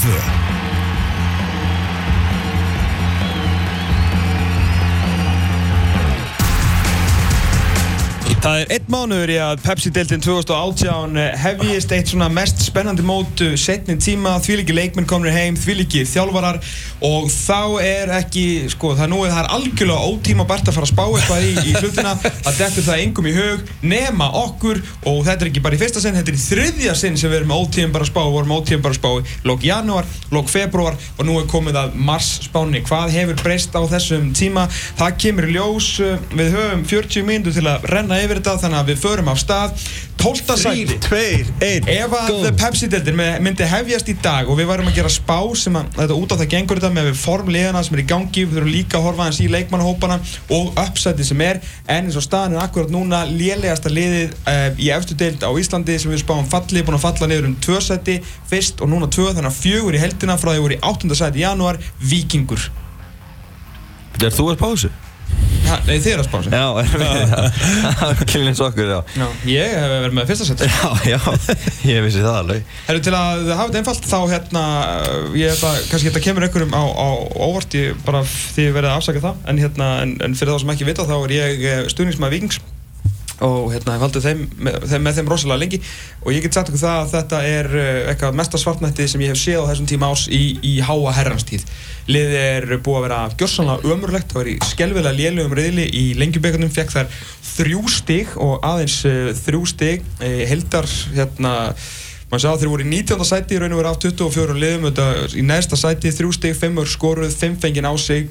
Center. Það er einn mánuður í að Pepsi-deltinn 2018 hefjist eitt svona mest spennandi mótu setnin tíma, þvíliki leikmenn komir heim, þvíliki þjálfarar. Og þá er ekki, sko, það er nú það er algjörlega ótíma bært að fara að spá eitthvað í, í hlutina, að er það engum í hug, nema okkur. Og þetta er ekki bara í fyrsta sinn, þetta er í þriðja sinn sem við erum ótíma bara að spá, við vorum ótíma bara að spá lók janúar, lók februar og nú er komið að mars spáni. Hvað hefur breyst á þessum tíma? Það kemur ljós, við höfum 40 mínútur til að renna yfir þetta þannig að við förum af stað 12. sæti 3, 2, 1 ef að Pepsi-deltin myndi hefjast í dag og við varum að gera spá sem að þetta út af það gengur þetta með formlegana sem er í gangi við þurfum líka að horfa hans í leikmannahópana og uppsæti sem er en eins og staðin er akkurat núna lélegasta liðið uh, í eftir deild á Íslandi sem við spáum falli, búin að falla niður um tvö sæti fyrst og núna tvö þannig að fjögur í heldina frá því að við vorum í 8. sæti í janúar Vikingur Er þú að pásu? Nei, þið er að spása. Já, erum við það. Killins okkur, já. Já, ég hef verið með fyrsta sett. Já, já, ég vissi það alveg. Herru, til að hafa þetta einfalt, þá hérna, ég held að, kannski þetta kemur einhverjum á, á óvart, ég bara því verið að afsaka það, en hérna, en, en fyrir þá sem ekki vita, þá er ég eh, stuðningsmæð vikings og hérna hef haldið þeim, þeim með þeim rosalega lengi. Og ég get sagt okkur það að þetta er eh, eitthvað mesta svartnætti sem ég hef séð á þessum tíma ás í, í háa herranstíð liðið er búið að vera gjörsanlega ömurlegt og er í skelvilega lélugum riðli í lengjubökunum, fekk þær þrjú stig og aðeins uh, þrjú stig uh, heldar hérna maður sá þeir voru í 19. sæti í raun og veru af 24 liðum, í næsta sæti þrjú stig, 5 skoruð, 5 fengið á sig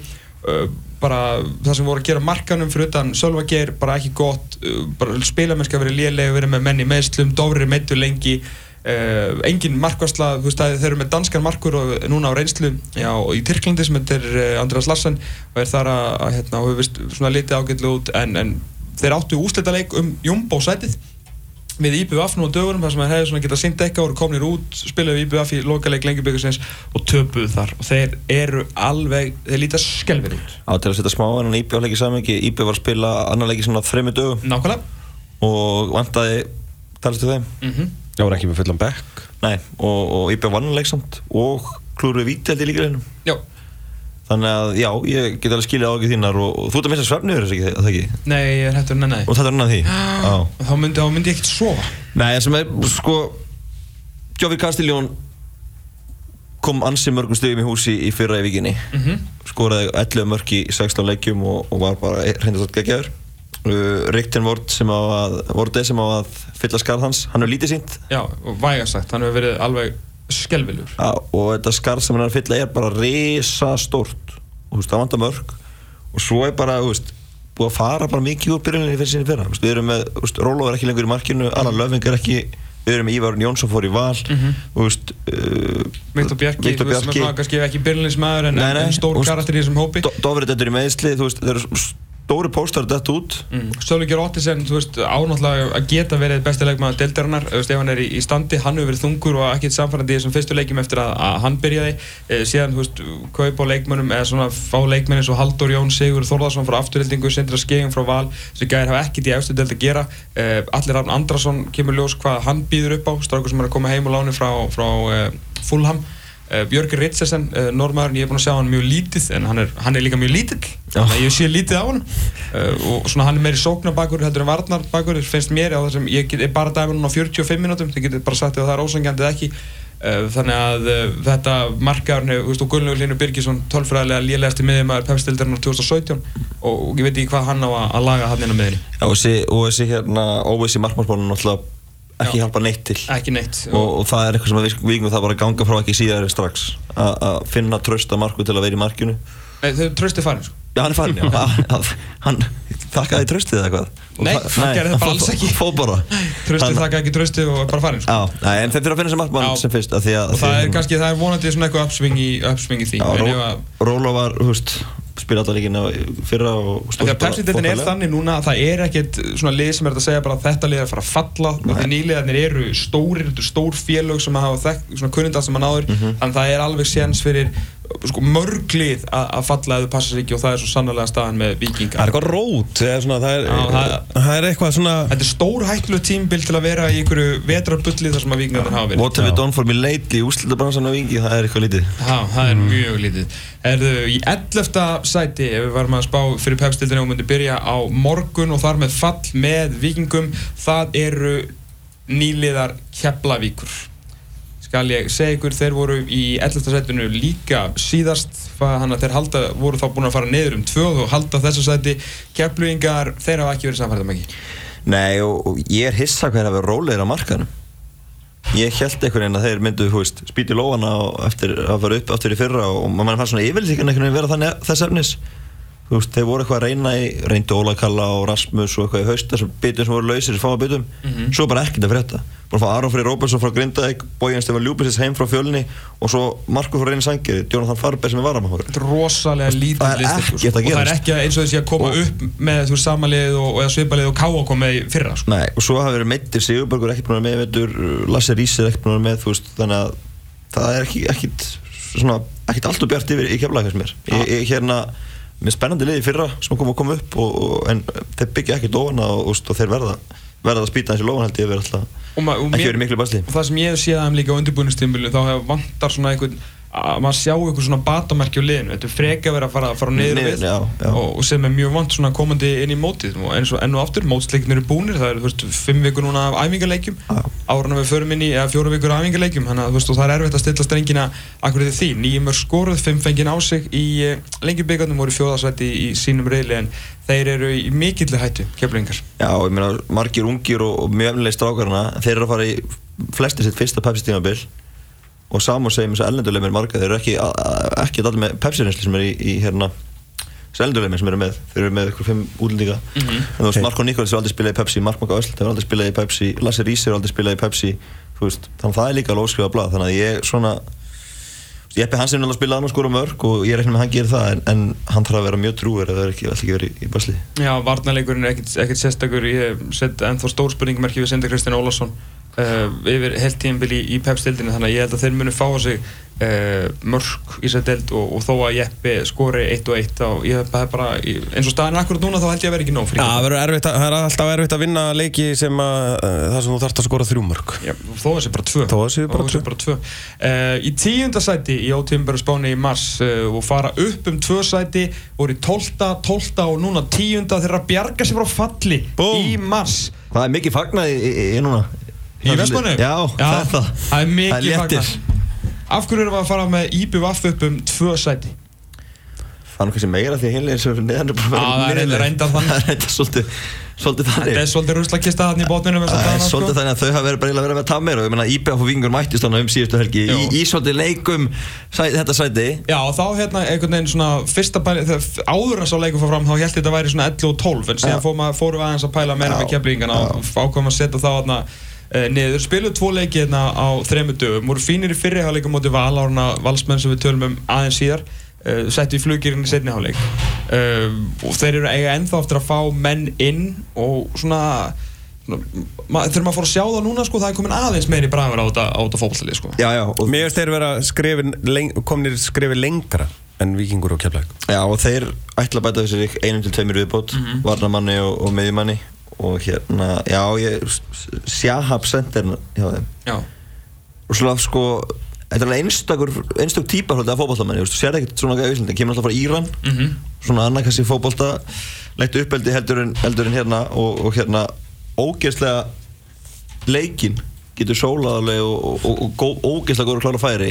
bara það sem voru að gera markanum fyrir utan Sölvager, bara ekki gott. Bara spilamennska að vera lélega, vera með menni meðslum, Dóri er meittur lengi. Uh, engin markværsla þeir eru með danskan markur og núna á reynslu já, í Tyrklandi sem heitir uh, Andreas Larsen og er þar að, að hérna, og hefur vist svona litið ágætlu út. En, en þeir áttu úslita leik um Jumbo sætið við IBF nú á dögurum þar sem það hefði getað sýnt ekka og komnir út, spilaði IBF í lokaleg lengjubíkusins og töpuð þar. Og þeir eru alveg, þeir lítast skelvir út. Á til að setja smá en IBF leikið samengi IBF var að spila annar leikið svona þrejum dögum. Nákvæmlega. Og vantaði talastu þeim? Mm -hmm. Já, var ekki með fullan bekk Nei, og, og IBF vann leiksamt og klúruði í líka leginum Já Þannig að já, ég get alveg skilja ágið þínar og, og þú ert að missa svefniður þess ekki, það ekki? Nei, ég er hættur nenni Og þetta er nenni því? Já. Þá myndi, myndi ég ekkert sofa. Nei, það sem er, sko Gjófir Kastiljón kom ansi mörgum stöðum í húsi í fyrra í vikinni. Mm -hmm. skoraði 11 mörg í 16 leikjum og, og var bara reyndast átt geggjör uh, Riktin Vort sem á að Vortið sem á að fylla skarð hans hann hefur lítið sínt Já, og vægarsagt, hann hefur verið alveg skelvilur ja, og þetta skarð sem hann er að fylla er bara resa stort og þú veist, það vantar mörg. Og svo er bara, þú veist búið að fara bara mikið úr byrjuninni fyrir sinni fyrra. Við erum með, þú veist, Rólo er ekki lengur í markinu Allan Löfving er ekki, við erum með Ívarun Jónsson fór í val. Og þú veist uh, Viktor Bjarki, þú veist, sem er kannski ekki byrjunismæður en, stór karakter í þessum hópi. Dofrið þetta er í meðsli, þú veist, þeir eru stóri póstar dætt út. Mm. Sölvíkjör Ottisen, þú veist, ánáttúrulega að geta verið besti leikmaður deildarinnar. Ef hann er í, standi, hann hefur verið þungur og ekkert samfærandi í þessum fyrstu leikjum eftir að, að hann byrjaði, eh, síðan, þú veist kaup á leikmennum, eða svona fá leikmenn eins og Haldur Jón Sigur Þórðarsson frá afturhildingu Sindra Skegin frá Val, þessi gæðir hafa ekkert í eftir deild að gera, eh, Allir Rafn Andrason kemur ljós hvað hann býður upp á, straukur sem er að koma heim og láni frá, frá eh, Fulham. Björgur Ritsersen, normaðurinn, ég hef búin að sjá hann mjög lítið en hann er, hann er líka mjög lítill þannig að ég sé lítið á hann uh, og svona hann er meiri sóknarbakur heldur en varnarbakur finnst mér á þessum, ég get bara dæma núna á 45 mínútum, þið getur bara sagt að það er ósangjandi eða ekki. Þannig að þetta markaðurinn, þú veist, og Gunnlaugur Linur Birgisson tölfræðilega lélegasti miðjumæður pefstildarinnar 2017 og ég veit ekki hvað hann á að laga hann inn á miðjunni. Og þessi hérna óvissi markmannsbólun ekki Já. hjálpa neitt til. Ekki neitt og, og það er eitthvað sem við vikum það bara að ganga frá ekki síðar en strax að finna tröst að Marku til að vera í markinu. Nei, þau trösti farin sko Já, hann er farin, Hann þakkaði tröstið eða hvað Nei, það gerði það bara alls ekki. Fóð bara. Tröstið þakkaði ekki tröstið og bara farin sko. Já, nei, en þeir fyrir að finna sem markmann sem fyrst Og það er kannski, það er vonandi svona eitthvað uppsving í því. Róla var, hú veist spila alltaf líkina fyrra og stórt. Þegar Pepsi-deltin er þannig núna að það er ekkert svona lið sem er að segja bara að þetta lið er að fara að falla. Því nýliðarnir eru stórir, stór félög sem hafa þekk, svona kunnindar sem að náður, -hmm. þannig að það er alveg séns fyrir sko, mörglið að falla eða passa sér ekki og það er svo sannlega staðan með vikinga Það er eitthvað rót eða svona, það, er, Já, það- það er eitthvað svona Þetta er stór hættuleg tímbil til að vera í einhverju vetrarbulli þar sem að vikingarnir hafa verið What have we done for me lately, úslitabransan á vingi, það er eitthvað lítið Já, það er mjög lítið. Erðu, í 11. sæti, ef við varum að spá fyrir pepstildinu og myndi byrja á morgun og þar með fall með vikingum, það eru nýliðar Keflavíkur. Skal ég segja ykkur, þeir voru í 11. sætinu líka síðast, þannig að þeir halda, voru þá búin að fara niður um tvöð og halda þessu sæti. Kefluingar, þeir hafa ekki verið samfærið með ekki. Nei, og, og ég er hissa hver að vera rólegir á markanum Ég held einhvern veginn að þeir myndu, hú veist, spýti lóana eftir að fara upp aftur í fyrra og maður fann svona yfirlíkan einhvern veginn vera þannig þess efnis Þú veist, þeir voru eitthvað að reyna í, reyndu Óla Kalla og Rasmus og eitthvað í haust þessum bitum sem voru lausir í fáma bitum. Mhm. Svo bara ekkert að frétta. Búin að fá Aron Freyr Róbensson frá Grindavík, Bójan Stefán Ljúbisins heim frá fjölni og svo Markus frá Reyni Sangeri, Jonathan Farber sem er er rosalega lítið Það er ekkert að og það er ekki eins og þessi að koma Og- upp með þú veist, samalið og, og svipalið og káa komið í fyrra sko. Nei, og svo hafa verið meittir Sigurbergur að vera með veitur, Lasse Að með, að og spennandi liði fyrra sem kom að koma upp og, og, en þeir byggja ekkert ofan og, og, og þeir verða, verða að spýta þessi lofan held ég að vera alltaf, og, og ekki verið miklu basli. og það sem ég hef séð aðeim líka á undirbúinistímbilinu þá hefur vantar svona einhvern að maður sjá eitthvað svona batamerki á liðinu. Þetta er freka verið að fara, fara niður við. Og, og sem er mjög vant svona komandi inn í mótið. Og eins og enn og aftur, mótsleiknir eru búnir. Það eru, þú veist, fimm vikur núna af æfingarleikjum að við förum inn í, eða fjóra vikur af æfingarleikjum þannig að þú veist, og það er erfitt að stilla strengina akkur til því, nýjum er skoruð, fimm fengið á sig í lengjubíkarnum voru fjóðarsvætti í, í sínum reyli en þeir eru í mikilli hættu, keflingar Já, ég meina, margir ungir og, og mjög efnilegir strákarna, þeir eru að fara í flesti sitt fyrsta Pepsi-tímabil og saman segjum þessu ellendulegmir marga, þeir eru ekki, ekki allir með Pepsi-reynsli sem er í, í hérna, þessu ellendulegmir sem eru með, þeir eru með ykkur fimm útlendinga. Mhm. En þú veist, Marko Nikólas hefur aldrei spilað í Pepsi, Mark Maka Ösland hefur aldrei spilað í Pepsi, Lasse Rís hefur aldrei spilað í Pepsi, veist, þannig að það er líka alveg óskrifað blað, þannig að ég svona, Jeppi Hansen er alveg að spila hann og skora mörg og ég reikna með að hann gerir það en, en hann þarf að vera mjög trúir eða það er ekki, ekki verið í, basli. Já, varnarleikurinn er ekkert, ekkert sérstakur ég set ennþá stór spurningmerki við Sindri Kristján Ólafsson uh, yfir heilt tímbil í, í Pep-stildinu þannig að ég held að þeir munu fá á sig uh, mörg í þessari deild og, og þó að Jeppi skori eitt og eitt og ég hef bara, eins og staðin akkurat núna þá held ég að vera ekki nóg fyrir Já, það er alltaf erfitt að vinna leiki sem að uh, það sem þú þarfst að skora þrjú mörg Já, þó að það sé bara tvö bara tvö. bara tvö. Uh, Í tíunda sæti í ótímböru spáni í mars uh, og fara upp um tvö sæti voru í tólta, tólta og núna tíunda þeirra bjarga sér frá falli Búm. í mars Það er mikið fagnað í, í, í núna. Í Vestmannu? Já, það er það. Það er mikið Það er léttir. fagnar. Af hverju erum við að fara með IBVF upp um tvö sæti? Það er nú kannski meira því að heilin sem er neðan er bara Já, það er niðurleg. reyndar þannig. Það er reyndar svolítið, svolítið þannig. Þetta er svolítið ruslakista þarna í botninu með Það er dagana, sko. svolítið þannig að þau hafa verið bara eiginlega verið með tammir og ég meina IBF og Vingur mættist þannig um síðustu helgi í, Jú. í svolítið leikum sæ, þetta sæti Já, og þá hérna einhvern veginn svona fyrsta pæli, þegar áður en sá leikum fór fram þá held ég þetta væri svona 11 og 12 en síðan Já. fór maður, fórum við aðeins að pæla meira Já. með keflingana og ákvæmum að setja þá uh, niður, spiluðu tvo leiki hérna á þremu dögum, voru fínir í fyrriháleikum móti val áruna valsmenn sem við tölum um aðeins síðar. Uh, settu í flugirinn í setniháleik uh, og þeir eru eiga ennþá eftir að fá menn inn og svona svona, ma þegar maður fór að sjá það núna sko, það er komin aðeins meiri bragur á þetta, á þetta fótballtalið sko. Já, já, og, Mér finnst þeir vera skrifin, leng, komnir skrifin lengra en vikingur og keflæk já, og þeir ætla að bæta þessi lík einum til tveimur viðbót Mhm. varnamanni og, og miðjumanni og hérna, já, ég Sjahab Center hjá þeim. Já, og svona sko þetta er einstakur, einstak típa hluti af fótballtamanni, þú sér ekkert svona gæði Íslandi, kemur alltaf frá Íran. Mhm. Svona annað kannski fótbolta leitt uppeldi heldur en, heldur en hérna og, og hérna ógeðslega leikin getur sólaðarlega og, og, og, ógeðslega góður klára færi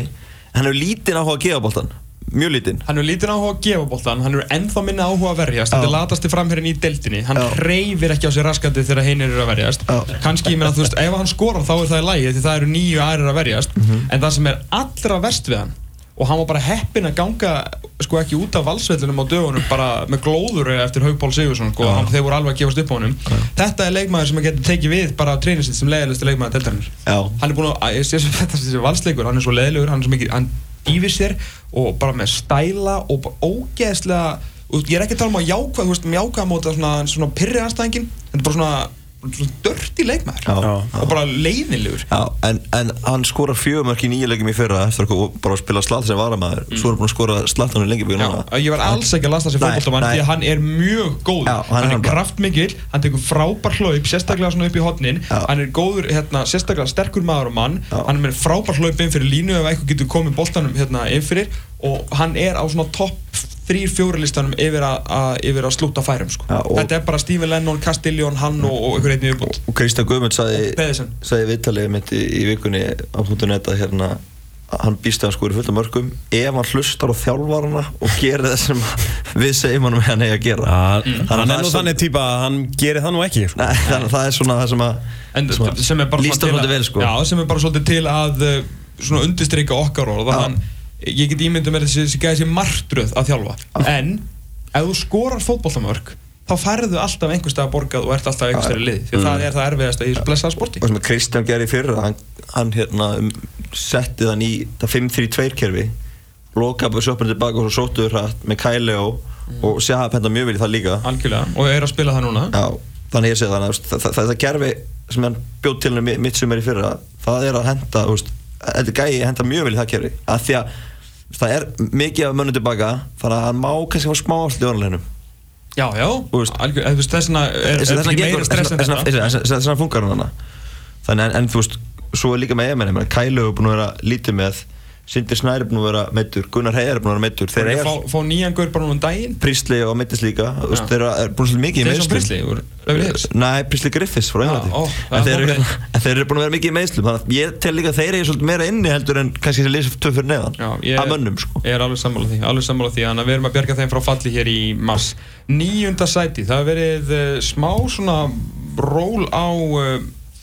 hann hefur lítinn áhuga að gefa boltan mjög lítinn Hann hefur lítið áhuga að gefa boltan, hann hefur ennþá minna áhuga að verjast, þetta er latasti framherrin í deildinni, hann reyfir ekki á sér raskandi þegar hinn eru að verjast. Já. Kanski, ég meina, þú veist, ef hann skorar þá er það í lægi því það eru nýju aðrir að verjast, Mhm. en það sem er allra verst við hann, og hann var bara heppinn að ganga, sko ekki út af valsvellinum á dögunum, bara með glóður eftir Haugpál Sigursson, sko, hann, þeir voru alveg að gefast upp á honum. Þetta er leikmaður sem getur tekið við bara á treyninsitt sem leiðilegstu leikmaður deildarinnar Já. hann er búin að, ég sé sem þetta þessi valsleikur, hann er svo leðilegur, hann er svo mikið, hann dýfir sér og bara með stæla og bara ógeðslega, ég er ekki að tala um að jákvæð, þú veist, um jákvæð móta svona, svona pyrri anstæðingin, þetta er bara svona dörti leikmaður Já. og bara leiðinlegur Já, en, en hann skora fjögumörk í nýja leikum í fyrra eftir að bara spila slatt sem varamæður Mm. svo er hann búin að skora lengi byggja Já, núna ég var alls ekki að lasta fótboltamann nei. því að hann er mjög góður Já, hann er hann er hann kraftmikill, hann tekur frábær hlaup sérstaklega svona upp í hotnin Já. hann er góður, hérna, sérstaklega sterkur maður og mann Já. hann er með frábær hlaup inn fyrir línu ef eitthvað getur komið boltanum hérna inn fyrir og hann er á svona topp 3-4 listanum yfir að, að, yfir að slúta færum sko. Og- þetta er bara Stephen Lennon, Castellón, hann og, og einhver einnig viðbútt og Kristján Guðmund sagði, Og viðtalið mitt í, í vikunni á .net að hérna hann býst að hann skori fullt af mörgum ef hann hlustar á þjálfarana og gerir það sem við segjum hann með hann eigi að gera að hann það er nú þannig típa að hann gerir það nú ekki sko. Nei, þannig að það er svona það sem að er það til svolítið vel sko já, sem er bara svolítið til að uh, svona undirstryka okkar orð Já. að hann, ég get ímyndið með þessi, þessi gæði sér martröð að þjálfa. En ef þú skorar fótboltamörk þá færðu alltaf einhver stað að borgað og ert alltaf einhver stað í lið því að það er það erfiðast í þessu blessaða sporti. Og sem að Kristján gerði í fyrra hann, hann hérna um, setti þann í það 5-3-2 kerfi lokaði sjöpunni tilbaka og svo sóttuður hrætt með Kæleo og Sjahab henda mjög vel í það líka. Algjörlega og er að spila það núna. Já, þannig ég segi þannig að það, það, það, það gerfi sem hann bjóð til henni mitt sem er í fyrra það er að henda þú veist, þetta gæi henda mjög vel í það kerfi. Að því að það er mikið af mönnum tilbaka þannig að hann má kannski fá smá afslut í orðanleginum já, já, veist, þessna er, er ekki meira stress en þetta? þess vegna funkar hann þannig en, en þú veist svo er líka með EMN Kælu er búin að vera lítið með Sindri Snær er búin að vera meittur Gunnar Heiðar er búin að vera meittur þeir þeir eiga fá, nýjan gaur bara núna um daginn? Prísli og meittist líka Já. þeir eru búin svolítið mikið í meðslum úr Beverly Hills? Nei, Prísli Griffiths frá Englandi. ó, það en, þeir er eru, þeir eru búin að vera mikið í meðslum þannig að ég tel líka að þeir eru svolítið meira inni heldur en kannski sem lýsa töf fyrir neðan Já, ég að mönnum sko. Ég er alveg sammála því, alveg sammála því Þannig að við erum að bjarga þeim frá falli hér í mars. Níunda sæti, það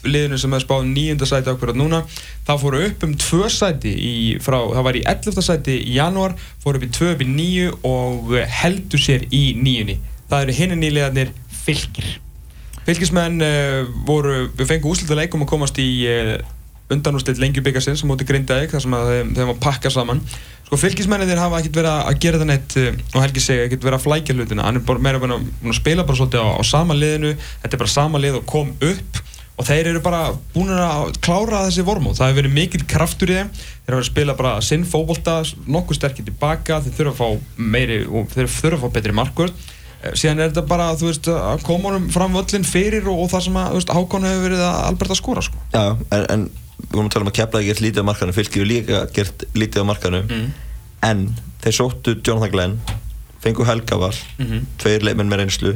liðinu sem hefur spáð níunda sæti akkurat núna Það fóru upp um tvö sæti í, frá, það var í 11. sæti í janúar fóru upp í 2 upp í 9 og heldur sér í níunni. Það eru hinni nýlegaðnir fylgir Fylgismenn uh, voru, við fengum úslita leikum að komast í uh, undanúrslit lengjubikarsins á móti Grindavík þar sem þeim, þeim var pakka saman. Sko fylgismennir þeir hafa ekkert verið að gera það neitt uh, og Helgi segja ekkert verið að flækja hlutina. Hann er bara meira búin að spila bara svolítið á, á sama liðinu. Þetta er bara sama lið og kom upp og þeir eru bara búin að klára þessi vormót. Það hefur verið mikill kraftur í þeim. Þeir verið að spila bara sinn fókbólta nokkuð sterkir tilbaka. Þeir þurfa að fá meiri og þeir þurfa að fá betri markvörð. Eh, síðan er þetta bara þú veist að koma honum fram völlin fyrir og, og það sem að veist, Hákon hefur verið að Albert að skora sko. Já, en, en við vorum að tala um að kepla gert lítið á markanum. Fylgir við líka gert lítið á markanum. Mm. en þeir sóttu Jonathan Glenn fengu Helgavar Mhm. tveir leikmenn með reynslu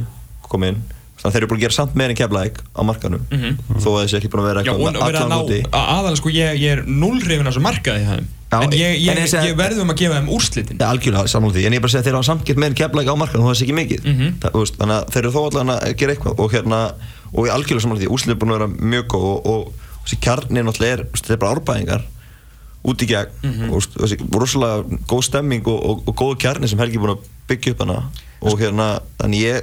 kom inn þannig að þeir eru búin að gera samt meira en keflaðik á markanum Mhm. þó að þessi ekki búin að vera og eitthvað að ná, úti aðalega sko ég, ég er nullrifin af þessu markaði það en ég, ég, ég verðum að gefa þeim úrslitin. Já, algjörlega sammála því, en ég er bara að segja að þeir hafa samt gett meira en keflaðik á markanum þó að það sé ekki mikið. Mhm. Það- þú veist, þannig að þeir eru þó allan að gera eitthvað. Og hérna, og ég algjörlega sammála því úrslit er búin að vera mjög góð og, og þessi kjarni náttúrulega er, er út í gegn. Mhm. og þú veist, þessi rosalega góð stemming og, og, og góð kjarni sem Helgi er búin að byggja upp hana. Og hérna, þannig ég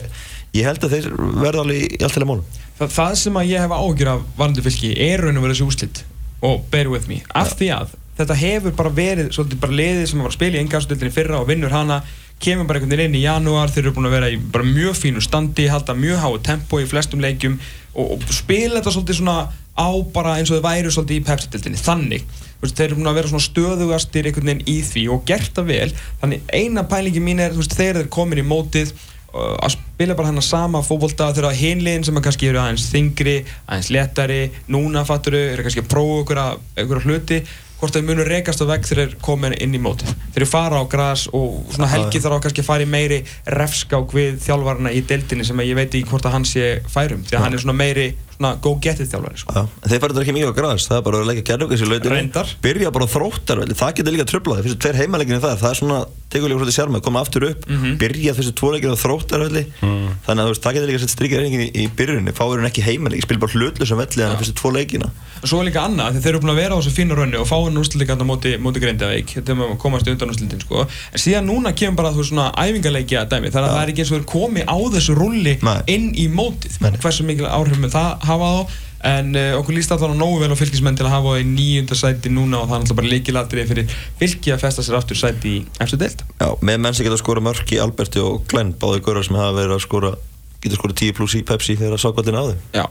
ég held að þeir verða alveg í allt til að málum. Þa, það sem að ég hef ágjur af varandi fylki er raun og verið þessi úrslit. Og bear with me, af því að þetta hefur bara verið svolítið bara liðið sem var að spila í engastöldinni fyrra og vinnur hana kemur bara einhvern veginn inn í janúar. Þeir eru búin að vera í bara mjög fínu standi halda mjög háu tempo í flestum leikjum og, og spila þetta svolítið svona á bara eins og þau væru svolítið í pepsi-dildinni þannig, veist, þeir eru búin að vera svona stöðugastir einhvern veginn í því og gert það vel. Þannig eina pælingi mín er, þú veist, þegar þeir komin í mótið að spila bara hennar sama fótbolta þegar hinliðin sem að kannski eru aðeins þingri aðeins letari, núna fatturu eru kannski að prófa að, ykkur hluti hvort þeir munur rekast á vegg þegar þeir komin inn í mótið. Þeir eru fara á gras og svona helgi þarf á kannski að fara í meiri refskák við þjálfarna í deildinni sem að ég veit ekki hvort að hann sé færum því að hann er svona meiri svona go get it þjálfari sko. Þeir fara þetta ekki mikið á græs, það er bara að leika gerðugas í lautinu. Byrja bara þróttar, það getur líka tröflað Fyrstu tveir heimaleginu þar, það er svona Tegur líka svolítið sérma, koma aftur upp Mhm. Byrja þessu tvo leikinu á þróttar Þannig að þú veist, það getur líka sett strikið reyningin í, í byrjunni Fáir hann ekki heimalegi, spil bara hlutlu sem velli Þannig að fyrstu tvo leikina. Og svo er líka annað, því þeir eru búin að vera á þessu fínu raunni og fá hann úrslutikanda móti, móti Grindavík þetta að komast undan úrslutin sko. en síðan núna kemur bara þú svona æfingarleiki að dæmi, þannig að það er ekki eins og þeir komi á þessu rulli inn í mótið. Hversu mikil áhrif með það hafa þá en uh, okkur líst allan á nógu vel á fylgismenn til að hafa það í nýjunda sæti núna og það er alltaf bara líkilatrið fyrir fylgi að festa sér aftur sæti í eftir deild. Já, með menn sem geta að skora mörk í Alberti og Glenn Báði górar sem hafa verið að skora getur skorið 10 pluss í Pepsi þegar að sákvallin á þeim Já,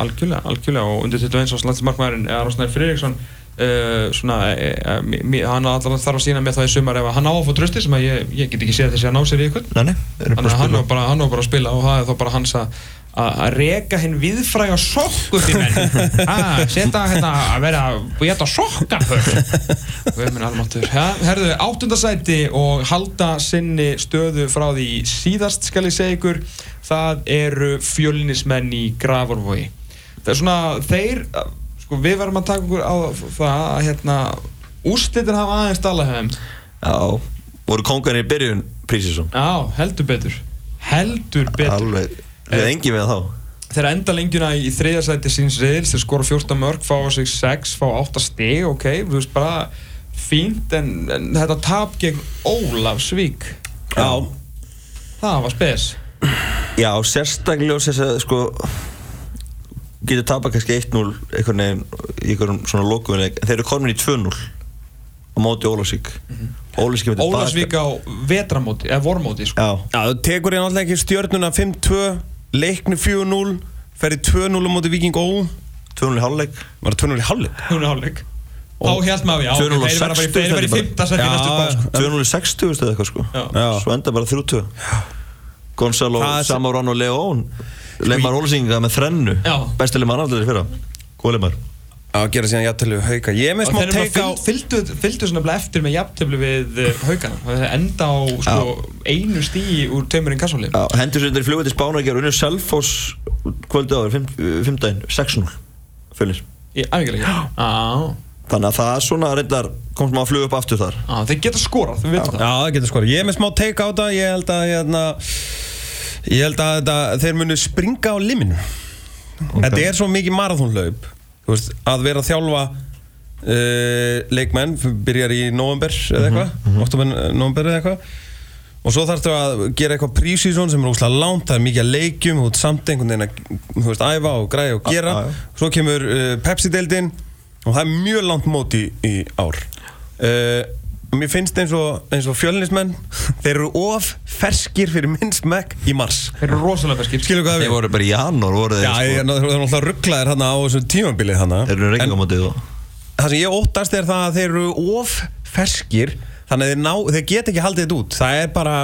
algjörlega, algjörlega og undir 21 árs landsmarkmaðurinn Aron Snær Friðriksson uh, svona, uh, hann allan þarf að sína mér það í sumar ef hann á að fá trösti sem að ég, ég get ekki séð þessi að ná sér í ykkur að að hann var bara, hann bara að spila og það er þá bara hans að að að reka hinn viðfræga sokku til menn. Að setja hérna að vera að geta sokka við minn almáttur ja, herðu, áttundasæti og halda sinni stöðu frá því síðast skal ég segja ykkur. Það eru fjölnismenn í Gravarvogi það er svona þeir sko við verðum að taka okkur á það að hérna úrslitin hafa aðeins dalað hefum Já, voru kongarnir í byrjun prísisum já, heldur betur. Heldur betur. Alveg, við engin við þá. Þeir enda lengjuna í þriðarsæti síns reyðils þeir skora 14 mörg, fá á sig 6 fá 8 stig, ok, þú veist bara fínt, en, en þetta tap gegn Ólafsvík Já, það var spes. Já, sérstaklega og að sko getur tapað kannski 1-0 einhvern veginn í einhverjum svona lokuðuleik en þeir eru komin í 2-0 á móti Ólafsvík Ólafsvík kemur tilbaka Ólafsvík á vetramóti, eða vormóti sko. Já, Já, þú tekur ég náttúrulega ekki stjörnuna 5-2 Leikni 4-0 Ferði 2-0 á móti Viking Ó 2-0 í hálfleik Var það 2-0 í hálfleik? hún er hálfleik þá held maður, já, 2-0 þeir bara í- 60 þeir verða í bara. 5. sæti Já, næstu bá sko. 2-0 í 60 eða eitthvað sko. Svo enda bara 3-2 Gonzalo, Það Samorán og León Leimar Ólafsvíkinga með þrennu Já. Besti leimar allir fyrra Góð Já, gera síðan jættilu hauka. Ég er með smá þeir teika á fylgdu, fylgdu svona bara eftir með jafntöflu við uh, haugana það er enda á sko, einu stíi úr tveimurinn kassáli Já, hendur sér í flugveit í Spána og gerur unnur Selfoss kvöldi áður, fimm, fimmdægin, 6-0 Fölnir í æfingarleiki á Þannig að það svona reyndar komst maður að fluga upp aftur þar. Já, þeir geta skorað, við veitum það. Já, það getur skor Ég er með smá teika á þetta Ég held að hérna, Ég held að þetta, þeir munu springa á liminu Þetta er svo mikið marathónlaup veist, að vera að þjálfa uh, leikmenn byrjar í november eða eitthvað mm -hmm. november eða eitthvað og svo þarfstu að gera eitthvað prísísón sem er óslega langt, það er mikið að leikjum ert samt einhvern veginn að veist, æfa og græja og gera Já, já. svo kemur uh, Pepsi-deildin og það er mjög langt mót í, í ár uh, mér finnst eins og, eins og fjölnismenn þeir eru of ferskir fyrir minn smekk í mars. Þeir eru rosalega ferskir. Skilur hvað Þeir við voru bara í janúar voru þeir Já, sko. ég, þeir eru náttúrulega rugglaðir hérna á þessum tímabilið hana Þeir eru mótið og það sem ég óttast er það að þeir eru of ferskir þannig að þeir, ná, þeir get ekki haldið þetta út. Það er bara,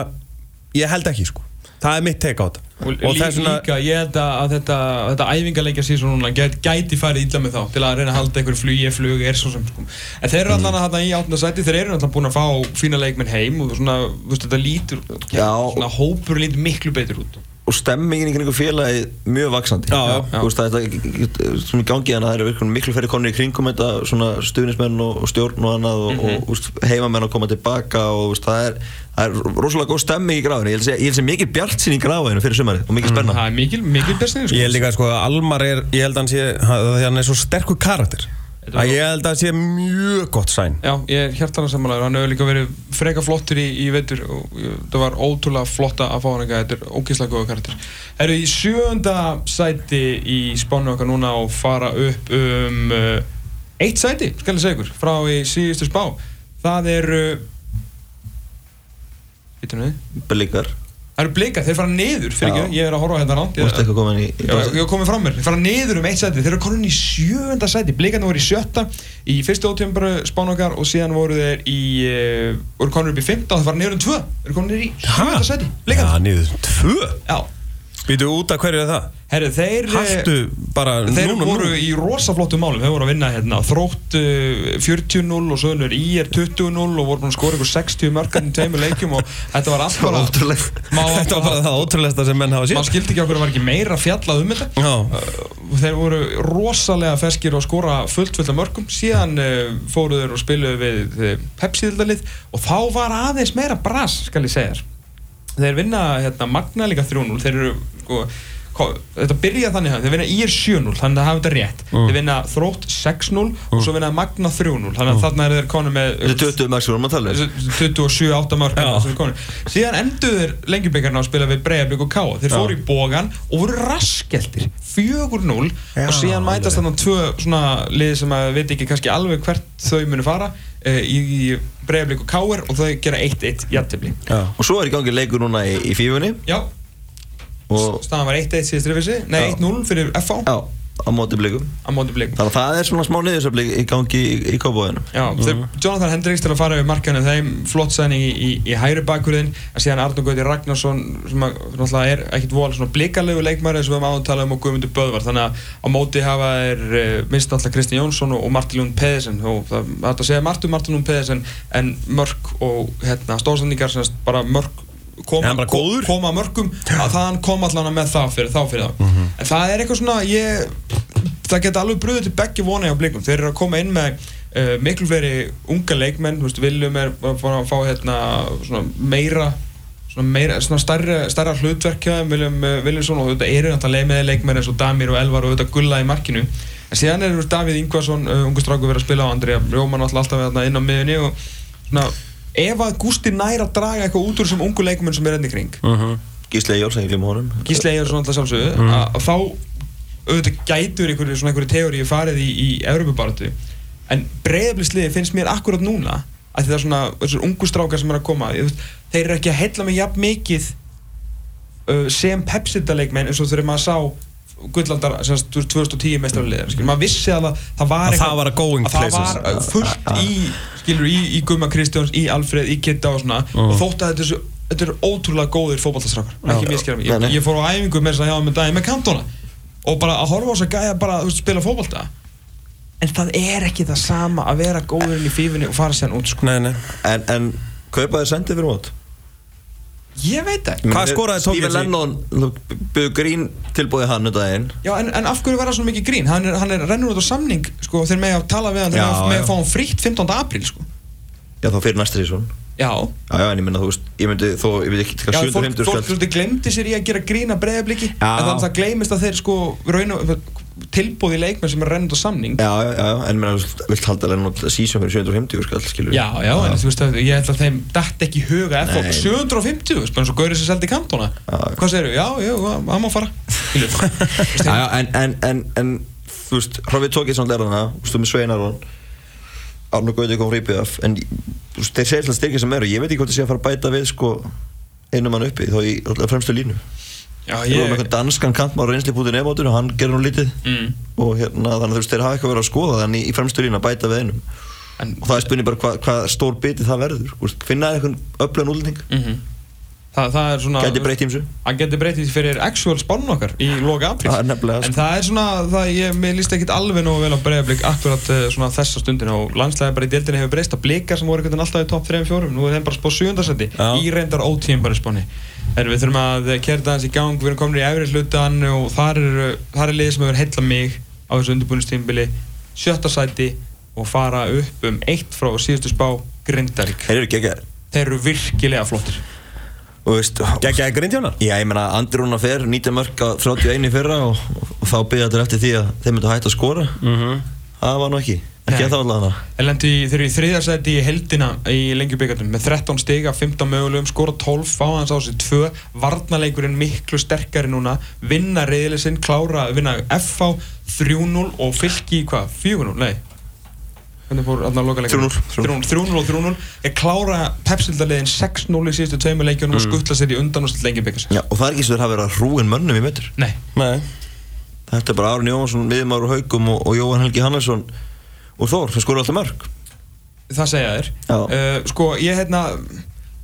ég held ekki sko. Það er mitt take á þetta Og, og lí, líka, ég held að þetta, þetta æfingarleikja síðan núna gæti, gæti farið illa með þá til að reyna að halda einhver flugi, flug, er svo sem sko. En þeir eru Mm. að þetta í átna sæti, þeir eru allan búin að fá fína leikmenn heim og svona, þú veist, þetta lítur, svona hópur lítur miklu betur út. Og stemmingin í kringu félagi mjög vaksandi Já, já. Þú veist, það er sem í gangi þannig að það eru miklu færri konur í kringum þetta svona stuðnismenn og, og stjórn og annað og, Mhm. og úst, heimamenn að koma tilbaka og úst, það, er, það er rosalega góð stemming í gráðinu ég held að sé- ég held að sé mikið bjart sín í gráðinu fyrir sumarið og mikið spenna Það er mikil, mikil besnið, sko. ég held líka sko að Almar er ég held að hann sé, að hann er svo sterkur karakter að ég held að það sé mjög gott sæn. Já, ég er hjartalega samanlegar, hann hefur líka verið freka flottur í, í veitur og það var ótrúlega flotta að fá hann eitthvað, þetta er ógeðslega góða karakter. Herru, í sjöunda sæti í spánu okkar núna og fara upp um uh, eitt sæti, skal ég segja ykkur, frá í síðustu spá. Það eru, veitum við, Belíkar, það eru blikar, þeir fara niður, fyrir Já. ekki, ég er að horfa hérna ránt. þú veist eitthvað komin í, Já, ég hef komið fram mér, þeir fara niður um eitt sæti þeir eru komin í sjöunda sæti, blikarnir voru í sjötta í fyrstu ótjömbru spán okkar og síðan voru þeir í uh, voru komin upp í fymta og þeir fara niður um tvö. Þeir eru komin niður í sjöunda sæti, Já, blikarnir niður tvö? Já, Býtu út af hverju er það? herru, þeir eh, Haltu bara Þeir núna, voru núna. í rosaflottum málum, þeir voru að vinna hérna, þrótt uh, 40-0 og svo er IR 20-0 og voru búin að skora ykkur 60 mörgarnir tveimur leikjum og þetta var allt Það var bara Þetta var bara það ótrúlegsta sem menn hafa sér maður skildi ekki okkur að var ekki meira fjallað um þetta. Já, Uh, þeir voru rosalega ferskir og skora fullt fullt af mörgum síðan uh, fóru þeir og spiluðu við Pepsi-dildalið og þá var aðeins meira bras skal ég segja þér þeir vinna hérna, Magna líka 3-0 þeir eru sko, ko- þetta byrja þannig að þeir vinna IR 7-0 þannig að það hafa þetta rétt. Mm. þeir vinna Þrótt 6-0 og svo vinna Magna 3-0 þannig að þarna er þeir konu með Þetta er 20 max vorum að tala um 27-8 mörg síðan enduðu þeir lengjubleikarna að spila við Breiðablík og Káa þeir fóru í bógan og voru raskeltir 4-0 Já, og síðan mætast þannig tvö svona lið sem að veit ekki kannski alveg hvert þau munu fara í, í Breiðablík og Káar og þau gera 1-1 jættibli Og svo er í gangi leikur núna í, í fífunni já, og Staðan var 1-1 síðast reyfisi Nei, Já. 1-0 fyrir FH já, á móti blikum. Á móti blikum. Þannig að það er svona smá niðursöfli í gangi í, í Já, þeir, Jonathan Hendricks til að fara yfir markanu þeim flott sæning í, í, í hægri bakurinn en síðan Arnur Gauti Ragnarsson sem að, er ekkit vol svona blikalegu leikmæri og við höfum áður talað um og Guðmundur Böðvar. Þannig að á móti hafa er uh, minnst náttúrulega Kristinn Jónsson og, og Martin Lund Pedersen. Og það er að segja Martin Martin Lund Pedersen en mörk og hérna, stóðsendingar sem bara mörk Koma, koma að mörkum að það kom allan með það fyrir þá fyrir þá Mhm. en það er eitthvað svona ég, það geta alveg bröðið til begge vona á blikum þeir eru að koma inn með uh, miklu fleiri unga leikmenn veist, Viljum er að fá, hérna, svona meira svona, meira, svona starra, starra hlutverk hjá þeim, Viljum uh, Viljámsson og þetta eru náttúrulega með leikmenn eins og Damir og Elvar og þetta gulla í markinu. En síðan er Davíð Ingvarsson, uh, ungu stráku verið að spila á Andrija Róman alltaf alltaf inn á miðunni og svona ef að Gústi nær að draga eitthvað út úr þessum ungu leikmenn sem er enn í kring. Gísli Jóls, ég glimma honum. Gísli Eyjarsson alltaf sjálfsögðu. Að, að þá auðvitað gætur einhverju svona einhverju teóri farið í, í Európa-baratu en breyðablisliði finnst mér akkurat núna að því það er svona þessar ungu strákar sem er að koma þeir eru ekki að heilla mig jafn mikið uh, sem Pepsi-leikmenn eins og þegar maður sá gullaldar sem sagt, 2010 mestrarliðar skilur, maður vissi að það, það var Að eitthvað- það var að going að það places. var uh, fullt í skilur, í, í Gumma Kristjáns, í Alfred, í Kitta og svona. Og þótt að þetta er, þetta er ótrúlega góðir fótballtastrákar, ekki miskjara mig. Ég, ég fór á æfingu með þess að hjá með daginn með kantona og bara að horfa á þess að gæja bara þú veist, spila fótballta en það er ekki það sama að vera góðurinn í fífinni og fara sérn út sko. Nei, nei. En, en kaupaði sendið fyrir mót ég veit það meina, Hvað skoraði Tókið Stephen sig? Lennon byggðu grín tilbúið hann um daginn Já, en, en af hverju var það svona mikið grín? Hann er, hann er rennur út á samning, sko, þeir með að tala við hann, Já, með já. að fá hann frítt 15. apríl, sko. Já þá fyrir næstri svon Já, Já já en ég minna þú veist Ég myndi þó Ég veit ekki já hvað fólk, 750 fólk skall svolítið glemdi sér í að gera grína breyðabliki, Já. en þannig að það gleymist að þeir, sko, raun og tilbúði leikmenn sem er rennur út á samning. Já já já En þú vilt halda Lennon sísum fyrir 750 skall skilur Já, já, en þú veist að ég held að þeim dætt ekki huga Nei. 750, sko, eins og Gauri sem seldi kantona. Já. Hvað segir þú? Já, já, það má fara. Já já en En En En Þú veist Hrófið tókið svona lærðana Þú veist þú með Sveinarón Arnur Gauti kom frá IPF En þú veist þeir segir alltaf styrkir sem eru Ég veit ekki hvort það sé að fara að bæta við sko Einum mann uppi Þá í fremstu línu Já, Ég var með ég... eitthvað danskan kantmár reynsli bútið nefnbótinu og hann gerði nú lítið. Mm. og hérna þannig að þú veist þeir hafa eitthvað verið að skoða þannig í fremstu línu að bæta við einum. En, og það er spurning bara hvað hva stór biti það verður Þú veist, finna eitthvað öflöðan útlending. Mm það, það er svona... gæti breytt ímsu hann getur breytið fyrir actual spánun okkar í loka apríl. Það er nefnilega, en sko. það er svona, það, ég, mér líst ekkit alveg nógu vel á breyðablík akkurat uh, svona þessa stundina. Og landslæði bara í deildinni hefur breyst. Að blika sem voru alltaf í topp 3-4 nú er þeim bara spáð 7. seti í reyndar ótíðin bara spáni en við þurfum að kerta hans í gang. Við erum komin í efri hlutan og þar er, þar er liðið sem hefur heilla mig á þessu undirbúinustímbili sjötta sæti og fara upp um eitt frá síðustu spá Grindavík. Þeir eru geggar þeir eru virkilega flottir. Og veist Gekkjaði grindjónar Já, ég meina Rúnar fer 19 mörg á 31 í fyrra og, og þá byrja þetta eftir því að þeir myndu hægt að skora. Mhm. það var nú ekki ekki að það allavega Þeir lendu í, þeir eru í þriðarsæti í heldina í lengjubíkarnum með 13 stiga, 15 mögulegum, skora 12, fá hans á sig 2, varnaleikurinn miklu sterkari núna, vinna reyðilisinn, klára, vinna FH 3-0 og fylki í hvað? 4-0? Nei. Hvernig fór að loka leikurinn? 3-0. 3-0 og 3-0. Ég klára pepsildarliðin 6-0 í síðustu tveimur leikjunum og skuttla sér í undan og slitt lengjubíkarsins. Já, og það er ekki svo þeir hafa verið að hrúin mönnum í metur Nei. Nei Þetta er bara Aron Jóhansson, Miðmar og Haugum og, og Jóhann Helgi Hannesson og Þór sem skora alltaf mörg Það segja þér. Já. Uh, sko, ég hérna,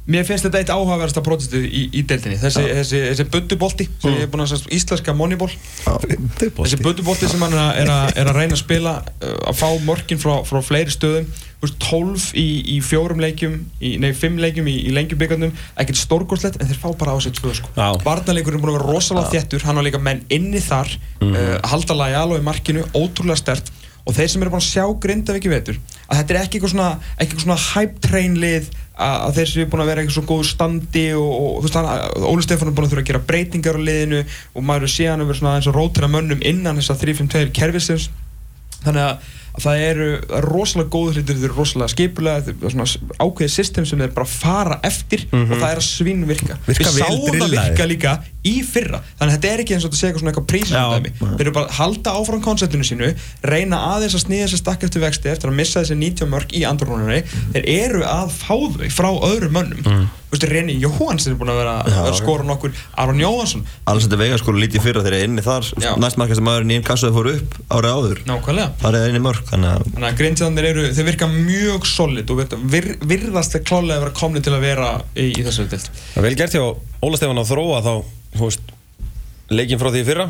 mér finnst þetta eitt áhugaverðasta protestið í, í deildinni. Þessi, þessi, þessi buddubolti, sem ég er búinn að segja, íslenska moneyból. Þessi buddubolti sem hann er að, er að, reyna að spila, uh, að fá morgin frá, frá fleiri stöðum. Þú veist, 12 í, í fjórum leikjum, í, nei, 5 leikjum í, í lengjubíkarnum, ekkert stórgóðslegt, en þeir fá bara á sig tvö, sko. Já. Varnarleikurinn er búinn að vera rosalega þéttur, hann var líka menn inni þar, uh, halda lagi í markinu, ótrúlega stert og þeir sem eru búin að sjá Grindavík í vetur að þetta er ekki eitthvað svona, eitthvað svona hype train lið að, að þeir sem eru búin að vera eitthvað svo góðu standi og, og þú veist hann, Óli Stefán er búin að þurfa að gera breytingar á liðinu og maður síðan að vera svona eins og rótira mönnum innan þess að 3-5-2 kerfisins. Þannig að, að það eru rosalega góðu hlutir, þeir eru rosalega skipulega ákveðið system sem þeir bara fara eftir og það er að svinn virka Mhm. Virka við sáum það virka líka í fyrra. Þannig að þetta er ekki eins og þetta segja svona eitthvað prísindæmi Já. þeir eru bara að halda áfram konceptinu sínu reyna aðeins að snýða sér stakk eftir vexti eftir að missa þessi 90 mörg í andrununni þeir eru að fá þau frá öðrum mönnum. Þú veist, Reni Jóhannsson er búin að vera Já, að skora nokkur Aron Jóhansson, Alexander Vega sko lítið fyrra þegar ég er inni þar. Næstmarkast sem maðurinn í einn kassu fór upp árið áður. Nákvæmlega. Það er inn í mörg þannig að greintíðanir eru, þeir virka mjög solid og vir, virðast þeir klálega að vera komni til að vera í, í þessu dild Það er vel gert hjá Óla Stefán að þróa þá, þú veist, leikinn frá því í fyrra.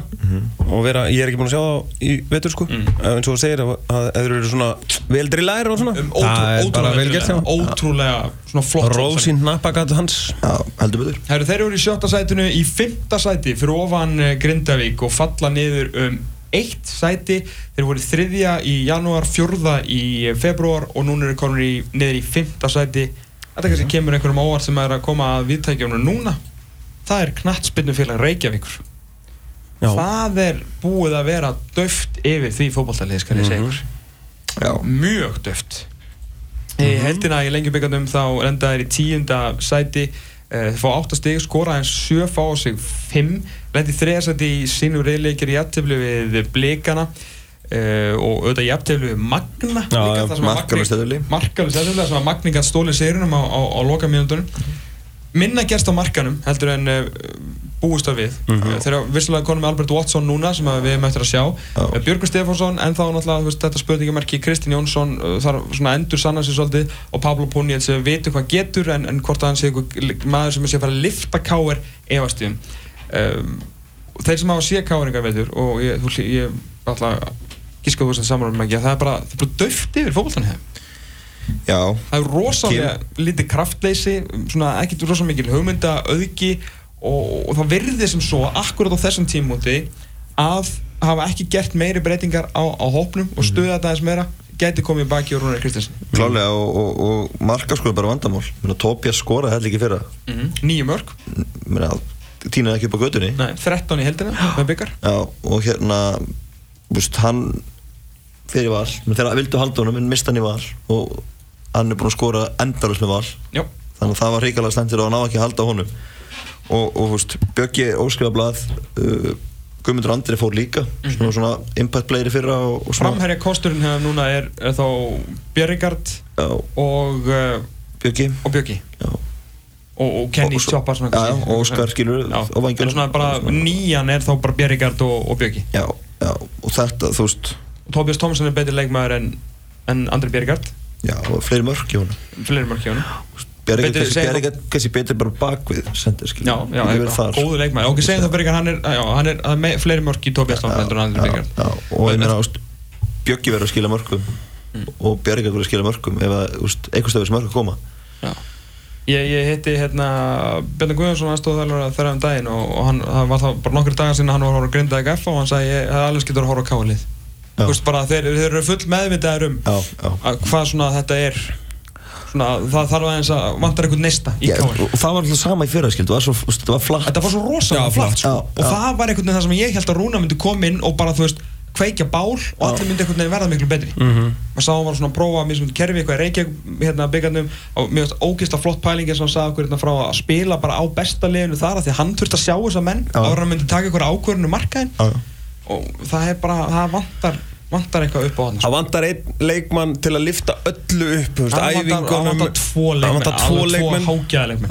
Og vera, ég er ekki búin að sjá það í vetur sko, eins og þú segir að að þeir eru svona veldri læri og svona. Um, það er bara ótrúlega, vel gert hjá ótrúlega, ótrúlega svona flott Rósín nappagat hans. Já, heldur betur. Herru, þeir eru í sjötta sætinu í fymta sæti fyrir ofan eh, Grindavík og falla niður um eitt sæti. Þeir voru þriðja í janúar, fjórða í februar og núna eru konur í, niður í fymta sæti. Þetta kannski kemur einhverjum óvart sem er að koma að viðtækjum núna. Það er knattspinnufélag Reykjavíkur. Já. Það er búið að vera döft yfir því fótballtalið skal ég segja ykkur. Já, mjög döft. Í heldina í lengjubikandum þá lenda þeir í tíunda sæti uh, fá 8 stig, skora en 7 fá á sig 5, lenda í þriða sæti í sínu reyðleikir í jafnteflu við blikana uh, og auðvitað jafnteflu við Magna Já, já, markalaust jafntefli. markalust eðlulega sem að Magni gætt stólið sérunum á, á, á loka mínúndunum minna gerst á markanum heldur en uh, búist var við. Mm þeir eru vissulega konum með Albert Watson núna sem að við eftir að sjá. Já. uh, Björgur Stefánsson en þá náttúrulega veist, þetta spurningamerki Kristinn Jónsson þar svona endur sanna sér svolítið og Pablo Puniet sem við vitum hvað getur en, en hvort að hann sé maður sem er sé að fara að lifta káir efastíðum. Um, þeir sem hafa sé káringar veitur og ég, þú, hlý- ég alltaf gíska þú veist saman um ekki að það er bara, það er bara döft yfir fókbaltanum já, það er rosalega lítið kraftleysi svona ekkert rosalega mikil hugmynda auðgi og, og það virði sem svo akkurat á þessum tímúti að hafa ekki gert meiri breytingar á, á hópnum og stuða þetta aðeins meira gæti komið baki úr Rúnar Kristinsson klálega og, og, og marka sko er bara vandamál. Tobias skoraði held ekki fyrra. Mm -hmm. nýju mörg, tínaði ekki upp á gödunni nei, 13 í heldina með byggar já, og hérna veist, hann fyrir val þegar vildu halda honum en mista hann í val og hann er búinn að skora endalus með val. Já, þannig að það var hrikalega stendur og hann á ekki að halda honum. Og, og veist, Bjöggi óskrifablað uh, Guðmundur Andri fór líka. Svona, svona impact playeri fyrra og, og framherja kosturinn hefur núna er, er þá Björgard og, uh, Bjöggi og Bjöggi og, Kenny Choppar og Óskar skilur en svona bara nýjan er þá bara Björgard og, og Bjöggi já, já, og þetta, þú veist Tobias Thompson er betri leikmaður en, en Andri Björgard já, og fleiri mörk í honum. Fleiri mörk hann Björgi Betur- kannski, betur bara bakvið sendir, skilur já, já, góðu leikmaður. Ok, segjum það Björgard, hann er, já, hann er, með, fleiri mörk í Tobias Andri já, Björgard já, og ég meina, veist, Bjöggi verður að skila mörkum. Mm. og Björgi verður að skila mörkum ef að, þú veist, einhvers stöður sem mörk að koma. Já. Ég, ég hitti hérna Björn Guðjónsson aðstofþjálfur að þeirra um daginn og, og hann, það var þá bara nokkur dagar sinna hann var að horfa að grinda ekki F og hann sagði ég hef alveg skilt að horfa á káalið veist bara þeir, þeir eru full meðvitaðir um að hvað svona þetta er. Svona það þarf aðeins að vantar einhvern neista í káal og það var alltaf sama í fyrra, skildu, það var flatt. Þetta var svo rosalega flatt sko. og það var einhvern veginn það sem ég held að Rúna myndi koma inn og bara þú veist kveikja bál og allir myndi einhvern veginn verða miklu betri. Mm -hmm. maður sá hann var svona að prófa mér sem kerfi eitthvað í Reykjavík hérna byggandum og mér finnst ógeðslega flott pælingi sem hann sagði okkur hérna frá að spila bara á besta liðinu þar af því að hann þurfti að sjá þessa menn ára myndi taka einhverja ákvörðinu markaðin Já, já. og það er bara, það vantar vantar eitthvað upp á hann sko. Það vantar einn leikmann til að lifta öllu upp Það vantar- það tvo Það leikmenn vantar tvo leikmenn.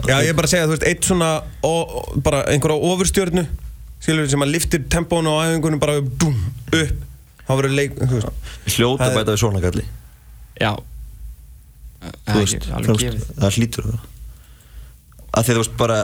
Já, ég er bara að segja, þú veist, eitt svona og, bara einhverja ofurstjörnu skilur sem að liftir tempónu á æfingunum bara upp, búm, upp. Þá verður leik, hljóta Það að bæta við svona kalli Já. Þú Það er veist, það hlýtur það. Að því að þú veist bara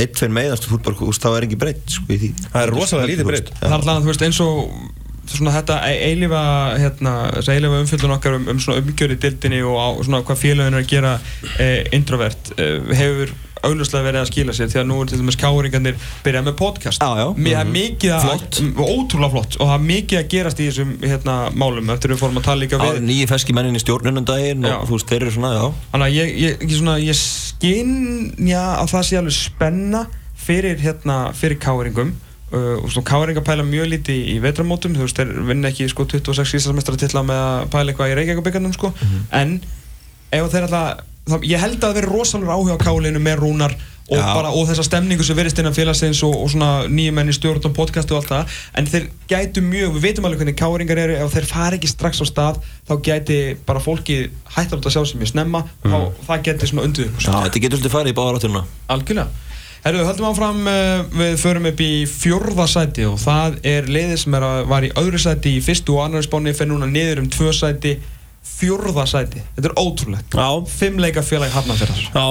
einn, tveir meðast þú bara, þú veist, þá er ekki breytt sko í því. Það er rosalega lítið breytt. Það er alltaf, þú veist, eins og svona þetta e- eilífa, hérna, eilífa umfjöldun okkar um, um svona umgjörði dildinni og á svona hvað félagin er að gera e, introvert e, hefur augljóslega verið að skila sér því að nú er til dæmis káringarnir byrjað með podcast Já, já. Mér er mikið að, Flott. ótrúlega flott og það er mikið að gerast í þessum hérna, málum eftir við fórum að tala líka við nýji feski mennin í stjórnunum daginn Já. og þú veist, þeir eru svona, já Þannig að ég, ég, ég, ég skynja að það sé alveg spenna fyrir, hérna, fyrir káringum uh, og svo káringar pæla mjög lítið í, vetramótum, þú veist, þeir vinna ekki sko 26 íslandsmestara titla með að pæla eitthvað í Reykjavík sko, en ef þeir alltaf, það, ég held að það veri rosalega áhuga á kálinu með rúnar og, bara, og þessa stemningu sem verist innan félagsins og, og svona nýjum menn í stjórn og podcast og allt það. En þeir gætu mjög, við veitum alveg hvernig káringar eru ef þeir fara ekki strax á stað þá gæti bara fólki hættar út að sjá sem ég snemma og það gæti svona Já, þetta getur svolítið farið í báðar átturna Algjörlega. Herru, höldum áfram, uh, við förum upp í fjórða sæti og það er liðið sem er að, var í öðru sæti í fyrstu og annari spáni, fer núna niður um tvö sæti, fjórða sæti. Þetta er ótrúlegt. Já. Fimm leika félag hafnafjörðar. Já,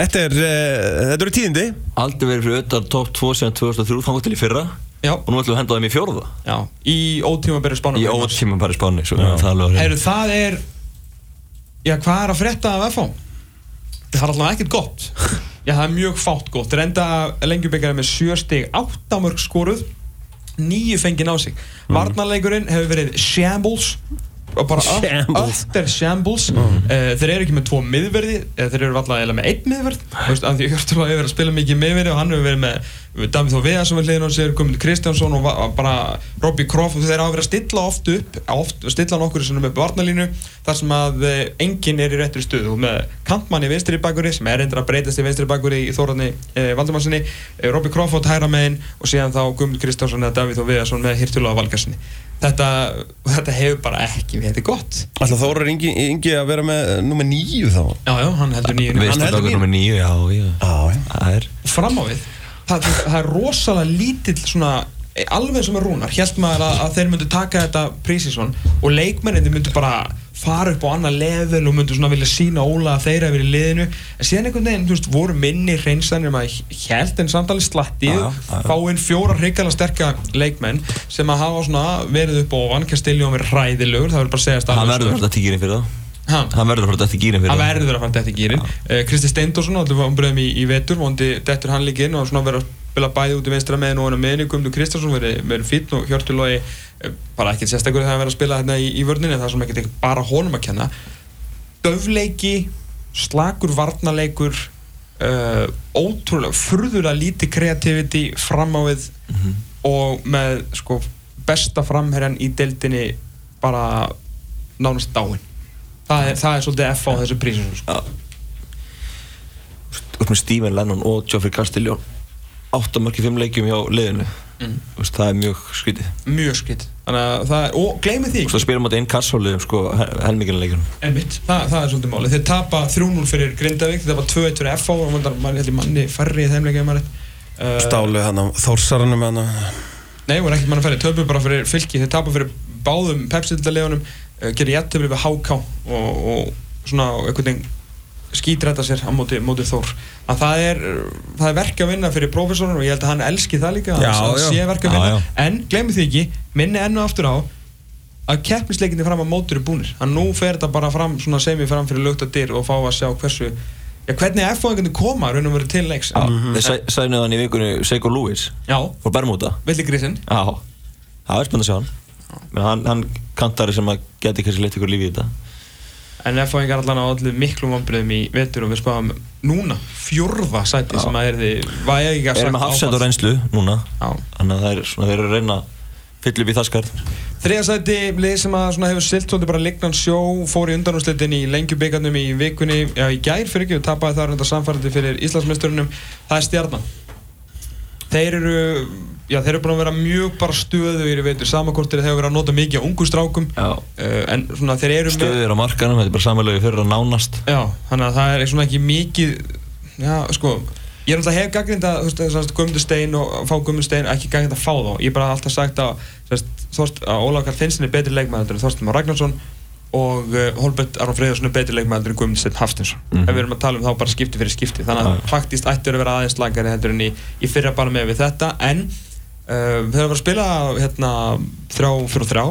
þetta er, uh, þetta eru tíðindi Aldrei verið fyrir auðvitað top 2 síðan 2003 þannig til í fyrra Já, og nú ætlum við að henda þeim í fjórða já, í ótíma byrju spánum. í ótíma bara í spáni svo við það hreinu. Herru, það er, já, hvað er að frétta af FH? Það er alltaf ekkert gott. Já, það er mjög fátt gott. Þeir enda lengjubikari með sjö stig, áttamörk skoruð, nýju fengið á sig. Varnarleikurinn hefur verið shambles bara Shambles. allt er shambles. Uh, þeir eru ekki með tvo miðverði þeir eru alltaf eða með einn miðverð veist, af því Hjörtur hefur verið að spila mikið miðverði og hann hefur verið með með Davíð Þó Viðarsson við hliðin á sér, Guðmund Kristjánsson og bara Robbie Croft. Þeir hafa verið að stilla oft upp oft, stilla nokkur sem er upp varnalínu þar sem að uh, enginn er í réttri stöðu. Og með kantmann í vinstri bakuri sem er reyndar að breytast í vinstri bakuri í Þórarni uh, Valdimarsinni, uh, Robbie Crawford hæra megin og síðan þá Guðmund Kristjánsson eða Davíð Þó Þetta, þetta hefur bara ekki verið gott. Alltaf Þórar Ingi, Ingi að vera með nummer nýju þá? Já, já, hann heldur nýju Við heldur okkur nummer nýju, já, já. Já, já. Það er fram á við. Það, það, það er rosalega lítill svona alveg sem er rúnar, held maður að, að þeir myndu taka þetta prísísson og leikmenninni myndu bara fara upp á annað level og myndu svona vilja sína Óla að þeir hafa verið í liðinu. En síðan einhvern veginn, þú veist, voru minni hreinsanir maður held en samtalið slatti Já, já, já, já. fá inn fjóra hrikalega sterka leikmenn sem að hafa svona verið upp á vannkastiljóðum verið hræðilegur, það verður bara að segja Hann verður að fara þetta í gýrin fyrir það. Ha? Hann verður að fara þetta í gýrin fyrir hann verður að fara dætt í gýrin uh, Kristi Steindorsson, allir ombröðum í, í vetur vondi dettur hann líka inn og svona verið að spila bæði út í vinstra meðin og hann meðin Guðmundur Kristjánsson verið, fýtn og Hjörtulogi uh, bara ekkert sérstakur þegar hann verið að spila hérna í, í vörninni það er svona ekkert bara honum að kenna. Döfleiki slakur varnarleikur uh, ótrúlega, furðulega lítið kreativity fram á við og með sko besta framherjan í deildinni bara nánast dáin það er, það er svolítið F á þessu prísinu sko. Með Steven Lennon og Geoffrey Castiglione áttamörki fimm leikjum hjá liðinu. Mm. Þú veist, Það er mjög skrítið. Mjög að það er, og gleymi því. Þú veist það spila motið einn kassóliðum sko leikjunum. Einmitt, það, það er svolítið máli þeir tapa 3-0 fyrir Grindavík þeir tapa 2-1 fyrir FH og mann mann ég manni færri í þeim leikjum uh, Stálu hann á Þórsaranum hann nei, voru ekkert manni færri, töpu bara fyrir fylki. Þeir tapa fyrir báðum pepsildalegunum uh, gerir jættöfli við HK og, og svona einhvern veginn skítræta sér á móti, móti Þór. Að það er, það er verk að vinna fyrir prófessorinn og ég held að hann elski það líka Já, að já. sé verk að vinna. já. en glemir því ekki, minni ennu aftur á að keppnisleikinni fram að mótur er búnir. Að nú fer þetta bara fram svona sem við fram fyrir lukta dyr og fá að sjá hversu já, hvernig F-fóðingarnir koma raun og verið til leiks. Já, þeir sænuð hann í vikunni Seiko Lewis já. frá Bermuda. Villi grísinn. Já, það er spennandi að sjá hann. Men hann, hann kantari sem að geti kannski leitt ykkur lífi í þetta en F-fóðingar allan á allir miklum vombriðum í vetur og við spáum núna fjórða sæti sem að er því var ég ekki að Erum með hafsend og áfall. reynslu núna. Já. Þannig að það er svona, þeir eru að reyna að fylla upp í það skarð Þriða sæti lið sem að svona hefur silt svolítið bara lignan sjó fór í undanúslitin í lengjubíkarnum í vikunni já í gær fyrir ekki og tapaði þar undar samfærandi fyrir Íslandsmeisturunum. Það er stjarnan. Þeir eru já þeir eru búin að vera mjög bara stöðugir í veitur samankortir þeir hefur verið að nota mikið á ungu strákum uh, en svona þeir eru Stöðir á markanum, þetta er bara samanlega fyrir að nánast. Já þannig að það er svona ekki mikið já sko ég er alltaf hef gaggrind að þú veist þess að Guðmundur Stein og fá Guðmundur Stein ekki gaggrind að fá þá. Ég er bara alltaf sagt að, Þorst, að Ólaf Karl Finnsson er betri leikmæður en Þorstin Már Ragnarsson og uh, Holbert Aron Freyðarsson er betri leikmæður en Guðmundur Stein Hafstinsson Mhm. ef við erum að tala um þá bara skipti fyrir skipti. Þannig að faktist ættur að vera aðeins lagari heldur en í, í fyrra bara með við þetta. En uh, þeir hafa verið að spila hérna þrjá fyrir þrjá.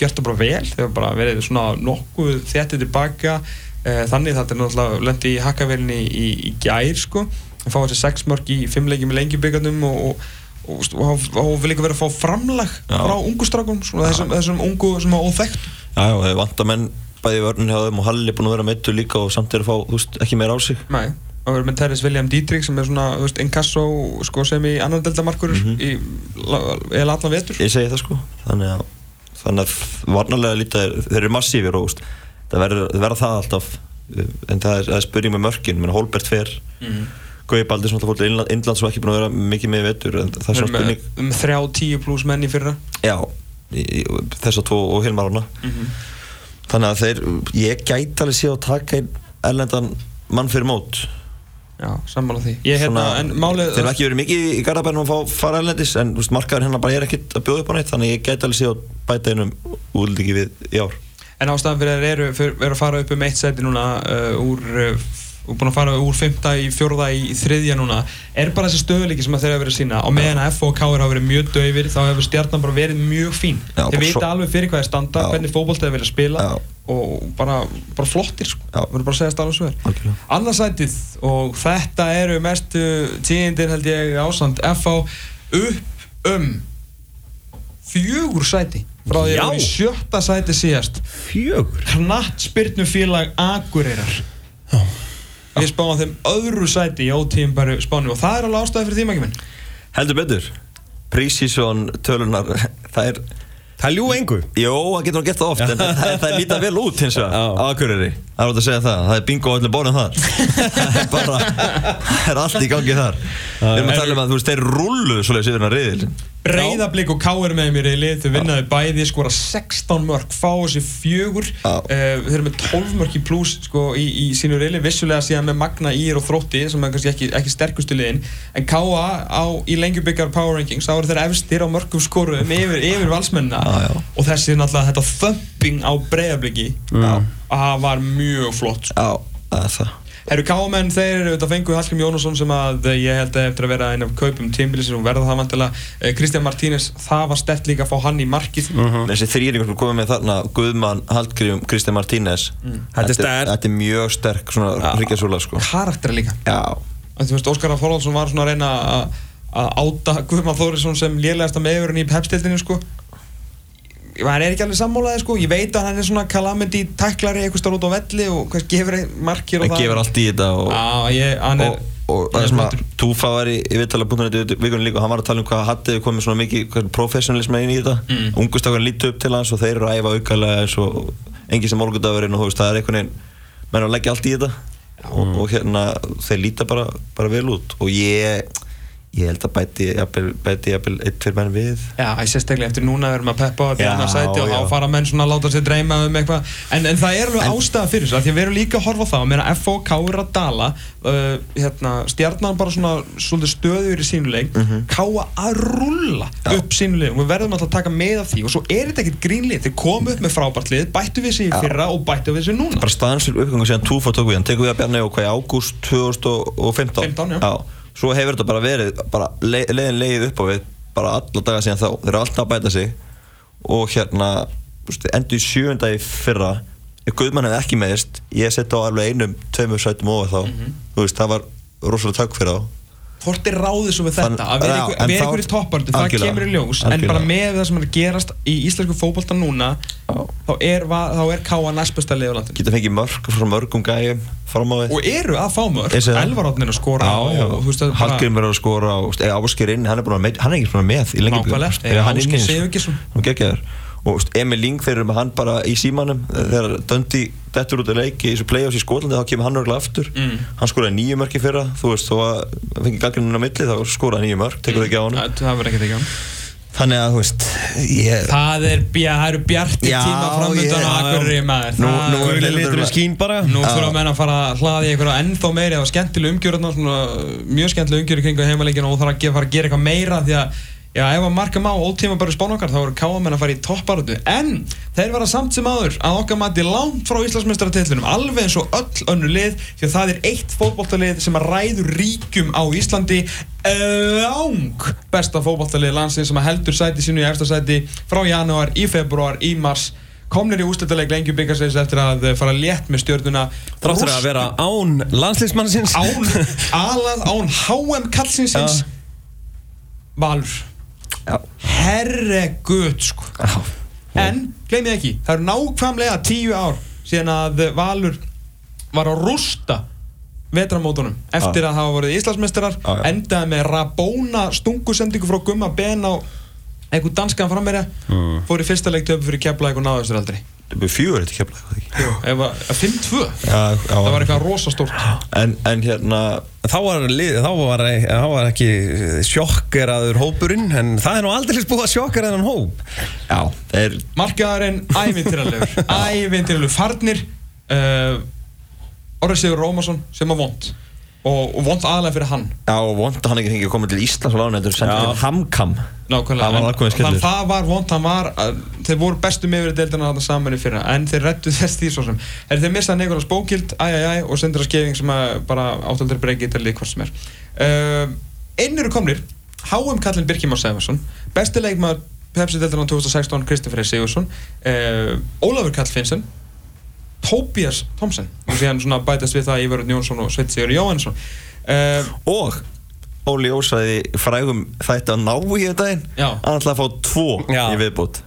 Gert það bara vel, þeir hafa bara verið svona nokkuð þéttið tilbaka. Uh, þannig þetta er náttúrulega lendi í hakkavelinni í, í gær sko. Að fá þessi sex mörg í fimm leikjum í lengjubíkarnum og, og, og, og, vil líka vera að fá framlag Já. frá ungu strákum svona þessum, þessum ungu sem er óþekkt. Já, já, þeir vanta menn bæði vörnum hjá þeim og Halli er búin að vera meittur líka og samt er að fá, þú veist, ekki meira á sig. Nei, og við erum með Terris William Dietrich sem er svona, þú veist, inkasso sko, sem í annan deltamarkur Mhm. í eða allan vetur. Ég segi það sko. Þannig að, þannig að varnarlega lítið, þeir eru massífir og veist, það verður það alltaf. En það er, það er spurning með mörkin, menn Holbert fer. Gauði Baldur sem alltaf fór til Innland, Innland svo ekki búin að vera mikið með vetur það er svona spurning. um þrjá tíu pluss menn í fyrra. Já, þess að tvo og Hilmar ána Þannig að þeir, ég gæti alveg séð að taka einn erlendan mann fyrir mót Já, sammála því. Ég hérna, Svona- en málið Þeir hafa ekki verið mikið í Garðabænum að fá fara erlendis en þú veist, markaður hérna bara er ekkert að bjóða upp á neitt þannig að ég gæti alveg séð að bæta einum útliki við í ár. En ástæðan fyrir þeir eru, eru að fara upp um eitt seti núna uh, úr uh, og búin að fara úr fymta í fjórða í þriðja núna. Er bara þessi stöðuleiki sem þeir hafa verið að sína og meðan að F og K hafa verið mjög döfir þá hefur stjarnan bara verið mjög fín. Já, þeir vita svo- alveg fyrir hvað er standa, Já. hvernig fótbolt þeir vilja spila Já. og bara, bara flottir sko. Verður bara að segja stálega svo er Algjörlega. annarsætið og þetta eru mestu tíðindir held ég ásand FH upp um fjögur sæti frá því að í sjötta sæti síðast. Fjögur? Knattspyrnufélag Akureyrar við spáum þeim öðru sæti í ótíðinbæru spánu og það er alveg ástæði fyrir því mækjum minn. Heldur betur. Prísísson tölunar það er Það ljú engu. Jó, það getur hann gert það oft en það, það, það líta vel út hins vegar Já. á Akureyri Það er út að segja það, það er bingo á öllum borðum þar. Er bara, það er allt í gangi þar. Við erum að tala um að þú veist, þeir rullu svoleiðis yfir hann riðil. Breiðablík og Káir með mér í lið. Þau vinnaði bæði, skora 16 mörg fá þessi fjögur. Já. uh, þeir eru með 12 mörg í pluss sko, í, í sínu reyli, vissulega síðan með Magna, Ír og Þrótti sem er kannski ekki, ekki sterkustu liðin. En Káa á, í lengjubikar Power Rankings þá eru þeir efstir á mörgum skoruðum yfir, yfir valsmennina. Og þessi náttúrulega þetta thumping á breiðablíki Já. Það var mjög flott sko. Já, það er það. Herru Káamenn, þeir eru auðvitað fengu Hallgrim Jónasson sem að eh, ég held að eftir að vera einn af kaupum tímbilisir og verða það vantilega Eh, Kristján Martínez, það var stert líka að fá hann í markið. Þessi þrýringur sem komið með þarna Guðmann, Hallgrim, Kristján Martínez Þetta er er mjög sterk svona Já. ríkjasúla sko. Karakter líka. Já, En Þú veist, Óskar Þorvaldsson var svona að reyna að að áta Guðmann Þórisson sem lélegasta meðurinn í pepstildinu sko hann er ekki alveg sammálaði sko. Ég veit að hann er svona calamity tæklari eitthvað starf út á velli og hvað gefur markir og það gefur allt í þetta og, Já, ég, hann er og, og það er sem að Túfa var í, í viðtala.net vikunni líka og hann var að tala um hvað Hatti hefur komið svona mikið professionalism inn í þetta. Mm. mm. ungustakar lítu upp til hans og þeir eru að æfa aukalega eins og engin sem morgundagurinn og þú veist það er einhvern veginn menn að leggja allt í þetta. Og, og hérna þeir líta bara, bara vel út. Og ég ég held að bæti jafnvel- eitt fyrir menn við. Já, sérstaklega eftir núna við erum að peppa á annars sæti og þá fara menn svona að láta sér dreyma um eitthvað. En, en það er alveg ástæða fyrir þessu því við erum líka að horfa á það. Meðan FOK er að dala uh, hérna, stjarnan bara svona svolítið stöður í sínuleik mm -hmm. káa að rulla upp sínuleik og við verðum alltaf að taka með af því. Og svo er þetta ekkert grínlið þeir komu upp með frábært lið, bættu við Já. fyrra og bættu við sig núna bara staðansfylg uppgangu síðan Túfa tók við hann tekur við að Bjarni og hvað í ágúst 2015 15, já. svo hefur þetta bara verið bara le, leiðin leiðið upp á við bara alla daga síðan þá þeir eru alltaf að bæta sig og hérna endur í sjöunda í fyrra Guðmann hefði ekki meðist ég seti á alveg einum, tveimur sætum ofar þá Mhm. þú veist, það var rosalega takk fyrir þá Hvort er ráðið svo við þetta að en þá- ykkur í toppartu, það kemur í ljós. En Algjörlega. bara með það sem er gerast í íslensku fótbolta núna Já. þá er, er Káa næstbesta lið á landinu. Geta fengið mörg frá mörgum gæjum á við? Og eru að fá mörg er að skora Hallgrimur að skora og Ásker inn, hann er, með, ekki með í. Ef hann er Ásgeir inni, og Emil Ling þeir eru með hann bara í símanum. Þegar Döndi dettur út í leiki í þessu play-offs í Skotlandi þá kemur hann örgulega aftur. Mm. hann skoraði nýju mörk í fyrra. Þú veist þó að hann fengi gaggrinin á milli þá skoraði nýju mörk tekur ekki á hann Það það verður ekkert ekki á hann þannig að þú veist ég, Það er, bja- það eru bjartir Já, tíma framöndan á Akureyri maður. Nú- Það- nú er- liturinn skín bara. Nú Já. þurfa menn að fara að hlaða í eitthvað ennþá meiri. Það var skemmtileg umgjörð mjög skemmtileg umgjörð kring heimaleikinu og þarf að fara að gera eitthvað meira því að Já, ef að marka má ótíma bara spán okkar þá eru káamenn að fara í topparötu en þeir vera samt sem aður að okkar mati langt frá Íslandsmeistaratillunum alveg eins og öll önnu lið því að það er eitt fótboltalið sem að ræður ríkjum á Íslandi. Lang besta fótboltalið landsins sem að heldur sæti sínu í efsta sæti frá janúar, í februar, í mars. Komnir í ústættileik lengjum byggarsins eftir að fara létt með stjórnuna Þráttur að vera án landslýsmannsins án, alað án HM kallsinsins Valur herregud sko. Já, en gleymið ekki, það eru nákvæmlega tíu ár síðan að Valur var að rústa vetramótunum eftir að hafa voruð já. endaði með Rabona stungusendingu frá Gumma Ben á einhvern danskan frammeira Mm. fór í fyrsta leik töpu fyrir Keflavík og náðu þessar aldrei fjögur þetta kemla Ef að að 5-2 Já, já. Það var eitthvað rosastórt. En, en hérna Þá var, lið- þá var, þá var ekki sjokkeraður hópurinn en það er nú aldrei búið að sjokkera þennan hóp. Já, er Markaðarinn ævintýralegur. Ævintýralegur. Farnir uh, Orri Sigur Rómarsson sem var vond og, og vond aðlega fyrir hann. Já, og vond að hann ekki fengið að koma til Íslands og lána þetta sendið til Hamkam. Það var ákveðin skellur. það var vond, hann var að- Þeir voru bestu meðverið deildina þarna saman í fyrra En þeir rettu þess því svo sem. Er þeir missaði Nikolas Bókild, æjæjæ Og Sindra Skeving sem að bara áttaldur breyki Þetta lík hvort sem er. Uh, Einn eru komnir HM kallinn Birkjum Már Sæfarsson Besti leikmaður Pepsi deildina 2016 Kristoffer Sigursson uh, Ólafur Kall Finnsen Tobias Thompson og síðan svona bætast við það Ívarund Jónsson og Sveit Sigur Jóhannsson uh, Og Óli Ósaði frægum þætti að ná í þetta daginn Já. Hann ætlaði að fá tvo Já. í viðbót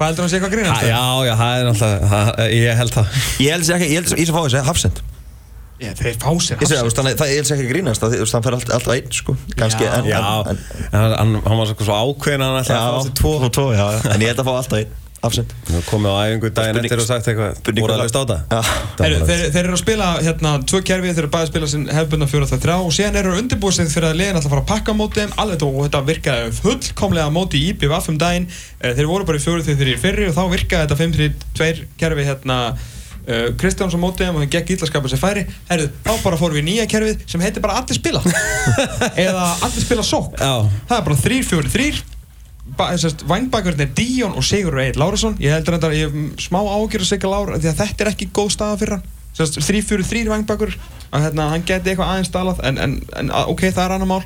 Hvað heldur hann sé eitthvað grínast? Já, já, það er það- ég held það Ég held sér ekki, ég held sér, ég sem fá þessi Hafsend Já, þeir fá sér Hafsend. það ég held sér ekki að grínast það, þú veist, Hann fer alltaf, alltaf einn, sko Kanski, Já. en, Já, en, en, en hann, hann var svo ákveðin að hann ætlaði að fá sér tvo tvo, tvo, já, já. En ég held að fá alltaf einn Hafsend Nú komið á æfingu daginn eftir og sagt eitthvað. Voru að hvað- hlusta á það? Það þeir, þeir eru að spila hérna tvö kerfi, þeir eru bæði að spila sinn hefbundna fjóra það þrjá og síðan eru undirbúið sig fyrir að liðin alltaf fara að pakka móti þeim. Alveg og þetta virkaði fullkomlega móti í IPVF um daginn. Eh, þeir voru bara í fjóru þegar þeir eru í fyrri og þá virkaði þetta 5-3-2 kerfi hérna uh, Kristjáns á móti þeim og þeim gekk illa að skapa sér færi. Herru, þá bara fórum við í nýja kerfið sem heitir bara allir spila. Eða allir spila sók Já. það er bara 3-4-3 Vængbakverðin er Díón og Sigur Eid Lárasson ég heldur þetta, ég hef smá ágjör að Sigur Lára því að þetta er ekki góð staða fyrir hann. Sérst, 3-4-3 Vængbakver að hérna, hann geti eitthvað aðeins dalað en, en, en að- ok, það er annar mál.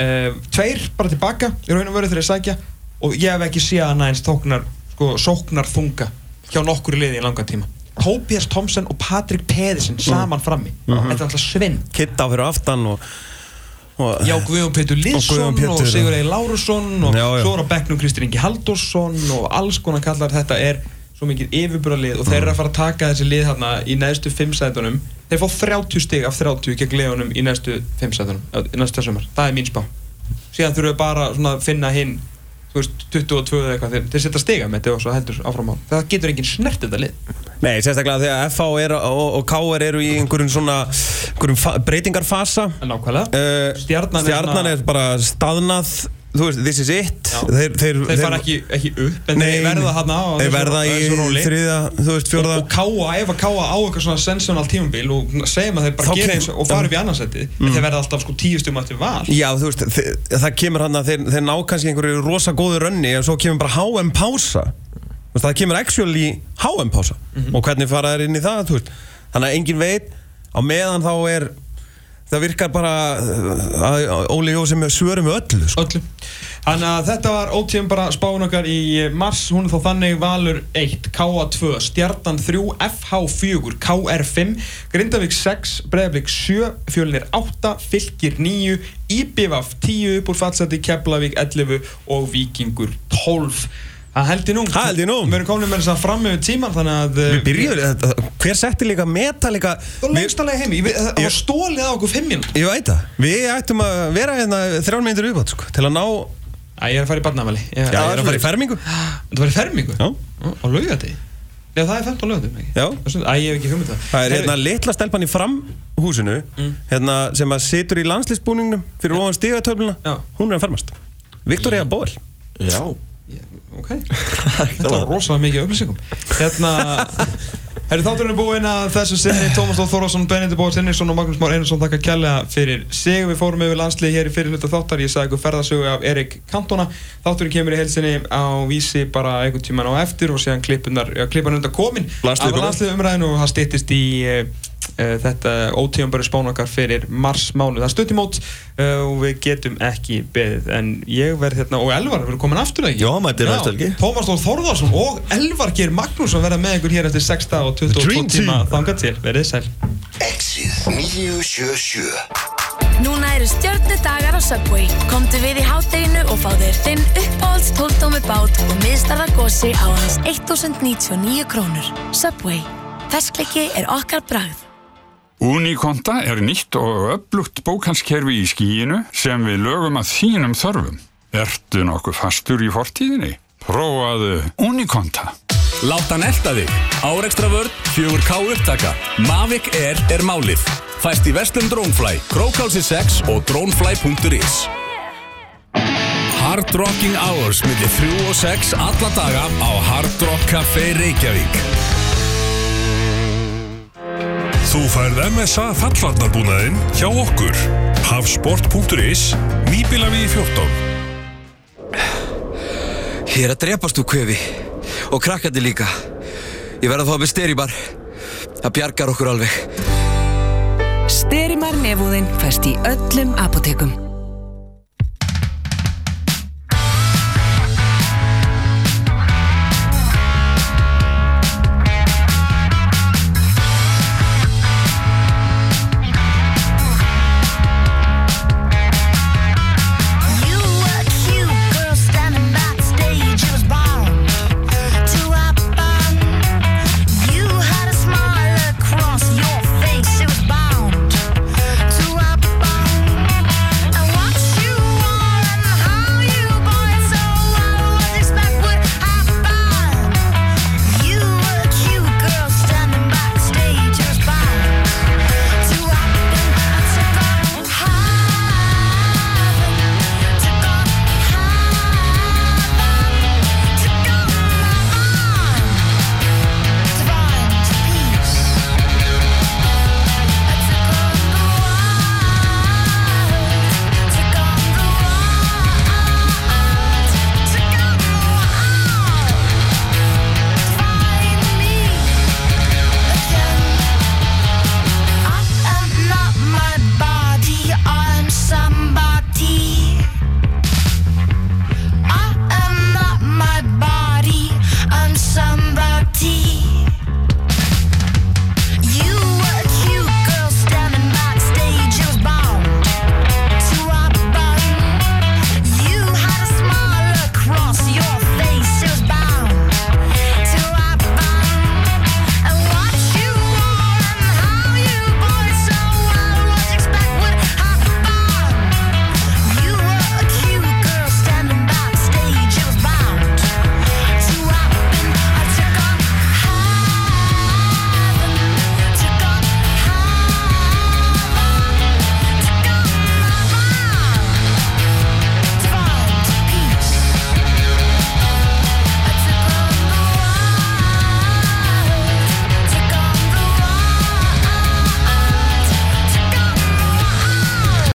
Uh, Tveir bara tilbaka í raun og veru þegar ég sækja. Og ég hef ekki séð hann aðeins tóknar sko, sóknar þunga hjá nokkur í liði í langan tíma. Tobias Thompson og Patrik Pedersen saman frammi. Þetta er alltaf svinn Kitta á fyrir aftan og Já, Guðjón Lýsson Guðjón og, já. Sigur Eir Lárusson og Já, já. svo er á bekknum Kristinn Ingi Halldórsson og alls konar kallar. Þetta er svo mikið yfirbúralið og þeir eru að fara að taka þessi lið hérna í neðstu 5 sætunum. Þeir fá 30 stig af 30 gegn liðunum í neðstu 5 sætunum næsta sumar, það er mín spá. Síðan þurfum við bara að finna hinn 22 eða eitthvað þeir, þeir setja stiga með þetta og svo heldur áfram á það getur enginn snert þetta lið. Nei, sérstaklega þegar FH er, og, og KR eru í einhverjum svona einhverjum fa breytingarfasa. Nákvæmlega. Uh, Stjarnan er Stjarnan svona- er bara staðnað Þú veist, this is it. Þeir, þeir, þeir fara ekki, ekki upp en þeir verða hann á Þeir verða í þriða, þú veist, og, fjórða og káa, ef að káa á eitthvað svona sensional tímabil og segjum að þeir bara Þá gera eins og fara upp í annarsætti mm. þeir verða alltaf sko tíu stjum eftir val. Já, þú veist, þe- það kemur hann að þeir, þeir ná kannski einhverju rosa góðu rönni en svo kemur bara HM pása. Það kemur actually HM pása. Mhm. og hvernig fara þeir inn í það, þú veist. Þannig að engin veit, á meðan þá er það virkar bara uh, að Óli Jó sem er svörum öllu sko. öllu Þannig að þetta var ótíðum bara spáin okkar í mars, hún er þá þannig Valur 1, KA 2, Stjartan 3, FH 4, KR 5, Grindavík 6, Breiðavík 7, Fjölinir 8, Fylkir 9, IBVF 10 upp úr fallseti, Keflavík 11 og Víkingur 12. Það held ég nú. Það held ég nú. Við erum komin með þess að fram með tíman þannig að... Við byrjuðum, þetta- hver setti líka meta líka Það var lengstalega heimi, Við- það var stólið á okkur fimm mínútur. Ég veit það, við ættum að vera hérna þrjár myndir viðbátt sko, til að ná Æ, ég er að fara í barnafæli. Já, ég er að fara í fermingu Það var í fermingu? Já. Á laugadegi? Já, það er 15 laugadegi, ekki? Já. Æ, ég hef ekki hugmynd það. Það er hérna litla stelpan í framhúsinu hérna, sem að situr í landslýsbúningnum fyrir ofan stigatöfluna Já. hún er að fermast Viktoria Bóel Já Ok. Þetta var rosalega mikið upplýsingum. Hérna, herri þátturinn er búinn að þessu sinni Tómas Lóð Þórðarsson, Benedikt Bóð Sinnisson og Magnús Már Einarsson þakka kærlega fyrir sig. Við fórum yfir landslið hér í fyrir hluta þáttar. Ég sagði ykkur ferðasögu af Erik Cantona. Þátturinn kemur í helsinni á vísi bara einhvern tíman á eftir og já, klippan undan komin. Af landslið umræðinu og það styttist í uh, þetta ótíðanbæri spán okkar fyrir mars mánu. Það er stutt í mót uh, og við getum ekki beðið. En ég verð hérna, og Elvar verður komin aftur ekki? Já, mætir næstu helgi. Tómas Lóð Þórðarsson og Elvar Geir Magnússon verða með ykkur hér eftir 6 dag og 22 Dream tíma team. þangað til, verið sæl Exið 977 Núna eru stjörnudagar á Subway. Komdu við í hátteginu og fá þér þinn uppáhalds tóltómi bát og miðstarða gósi á hans 1099 krónur. Subway. Ferskliki er okkar bragð. Unikonta er nýtt og upplugt bókalskerfi í skíinu sem við lögum að þínum þörfum. Ertu nokkuð fastur í fortíðinni? Prófaðu Unikonta. Látt hann elda þig. Árekstra vörn, 4K upptaka. Mavic Air er málið. Fæst í Vestlum Drónfly, Krókálsi 6 og drónfly.is. Hard Rocking Hours millir 3 og 6 alla daga á Hard Rock Café Reykjavík. Þú færð MSA fallvarnarbúnaðinn hjá okkur. Hafsport.is, nýbílavíði 14. Ég er að drepast úr kvefi og krakkandi líka. Ég verð að fá með styribar. Það bjargar okkur alveg. Sterimar nefúðinn fæst í öllum apotekum.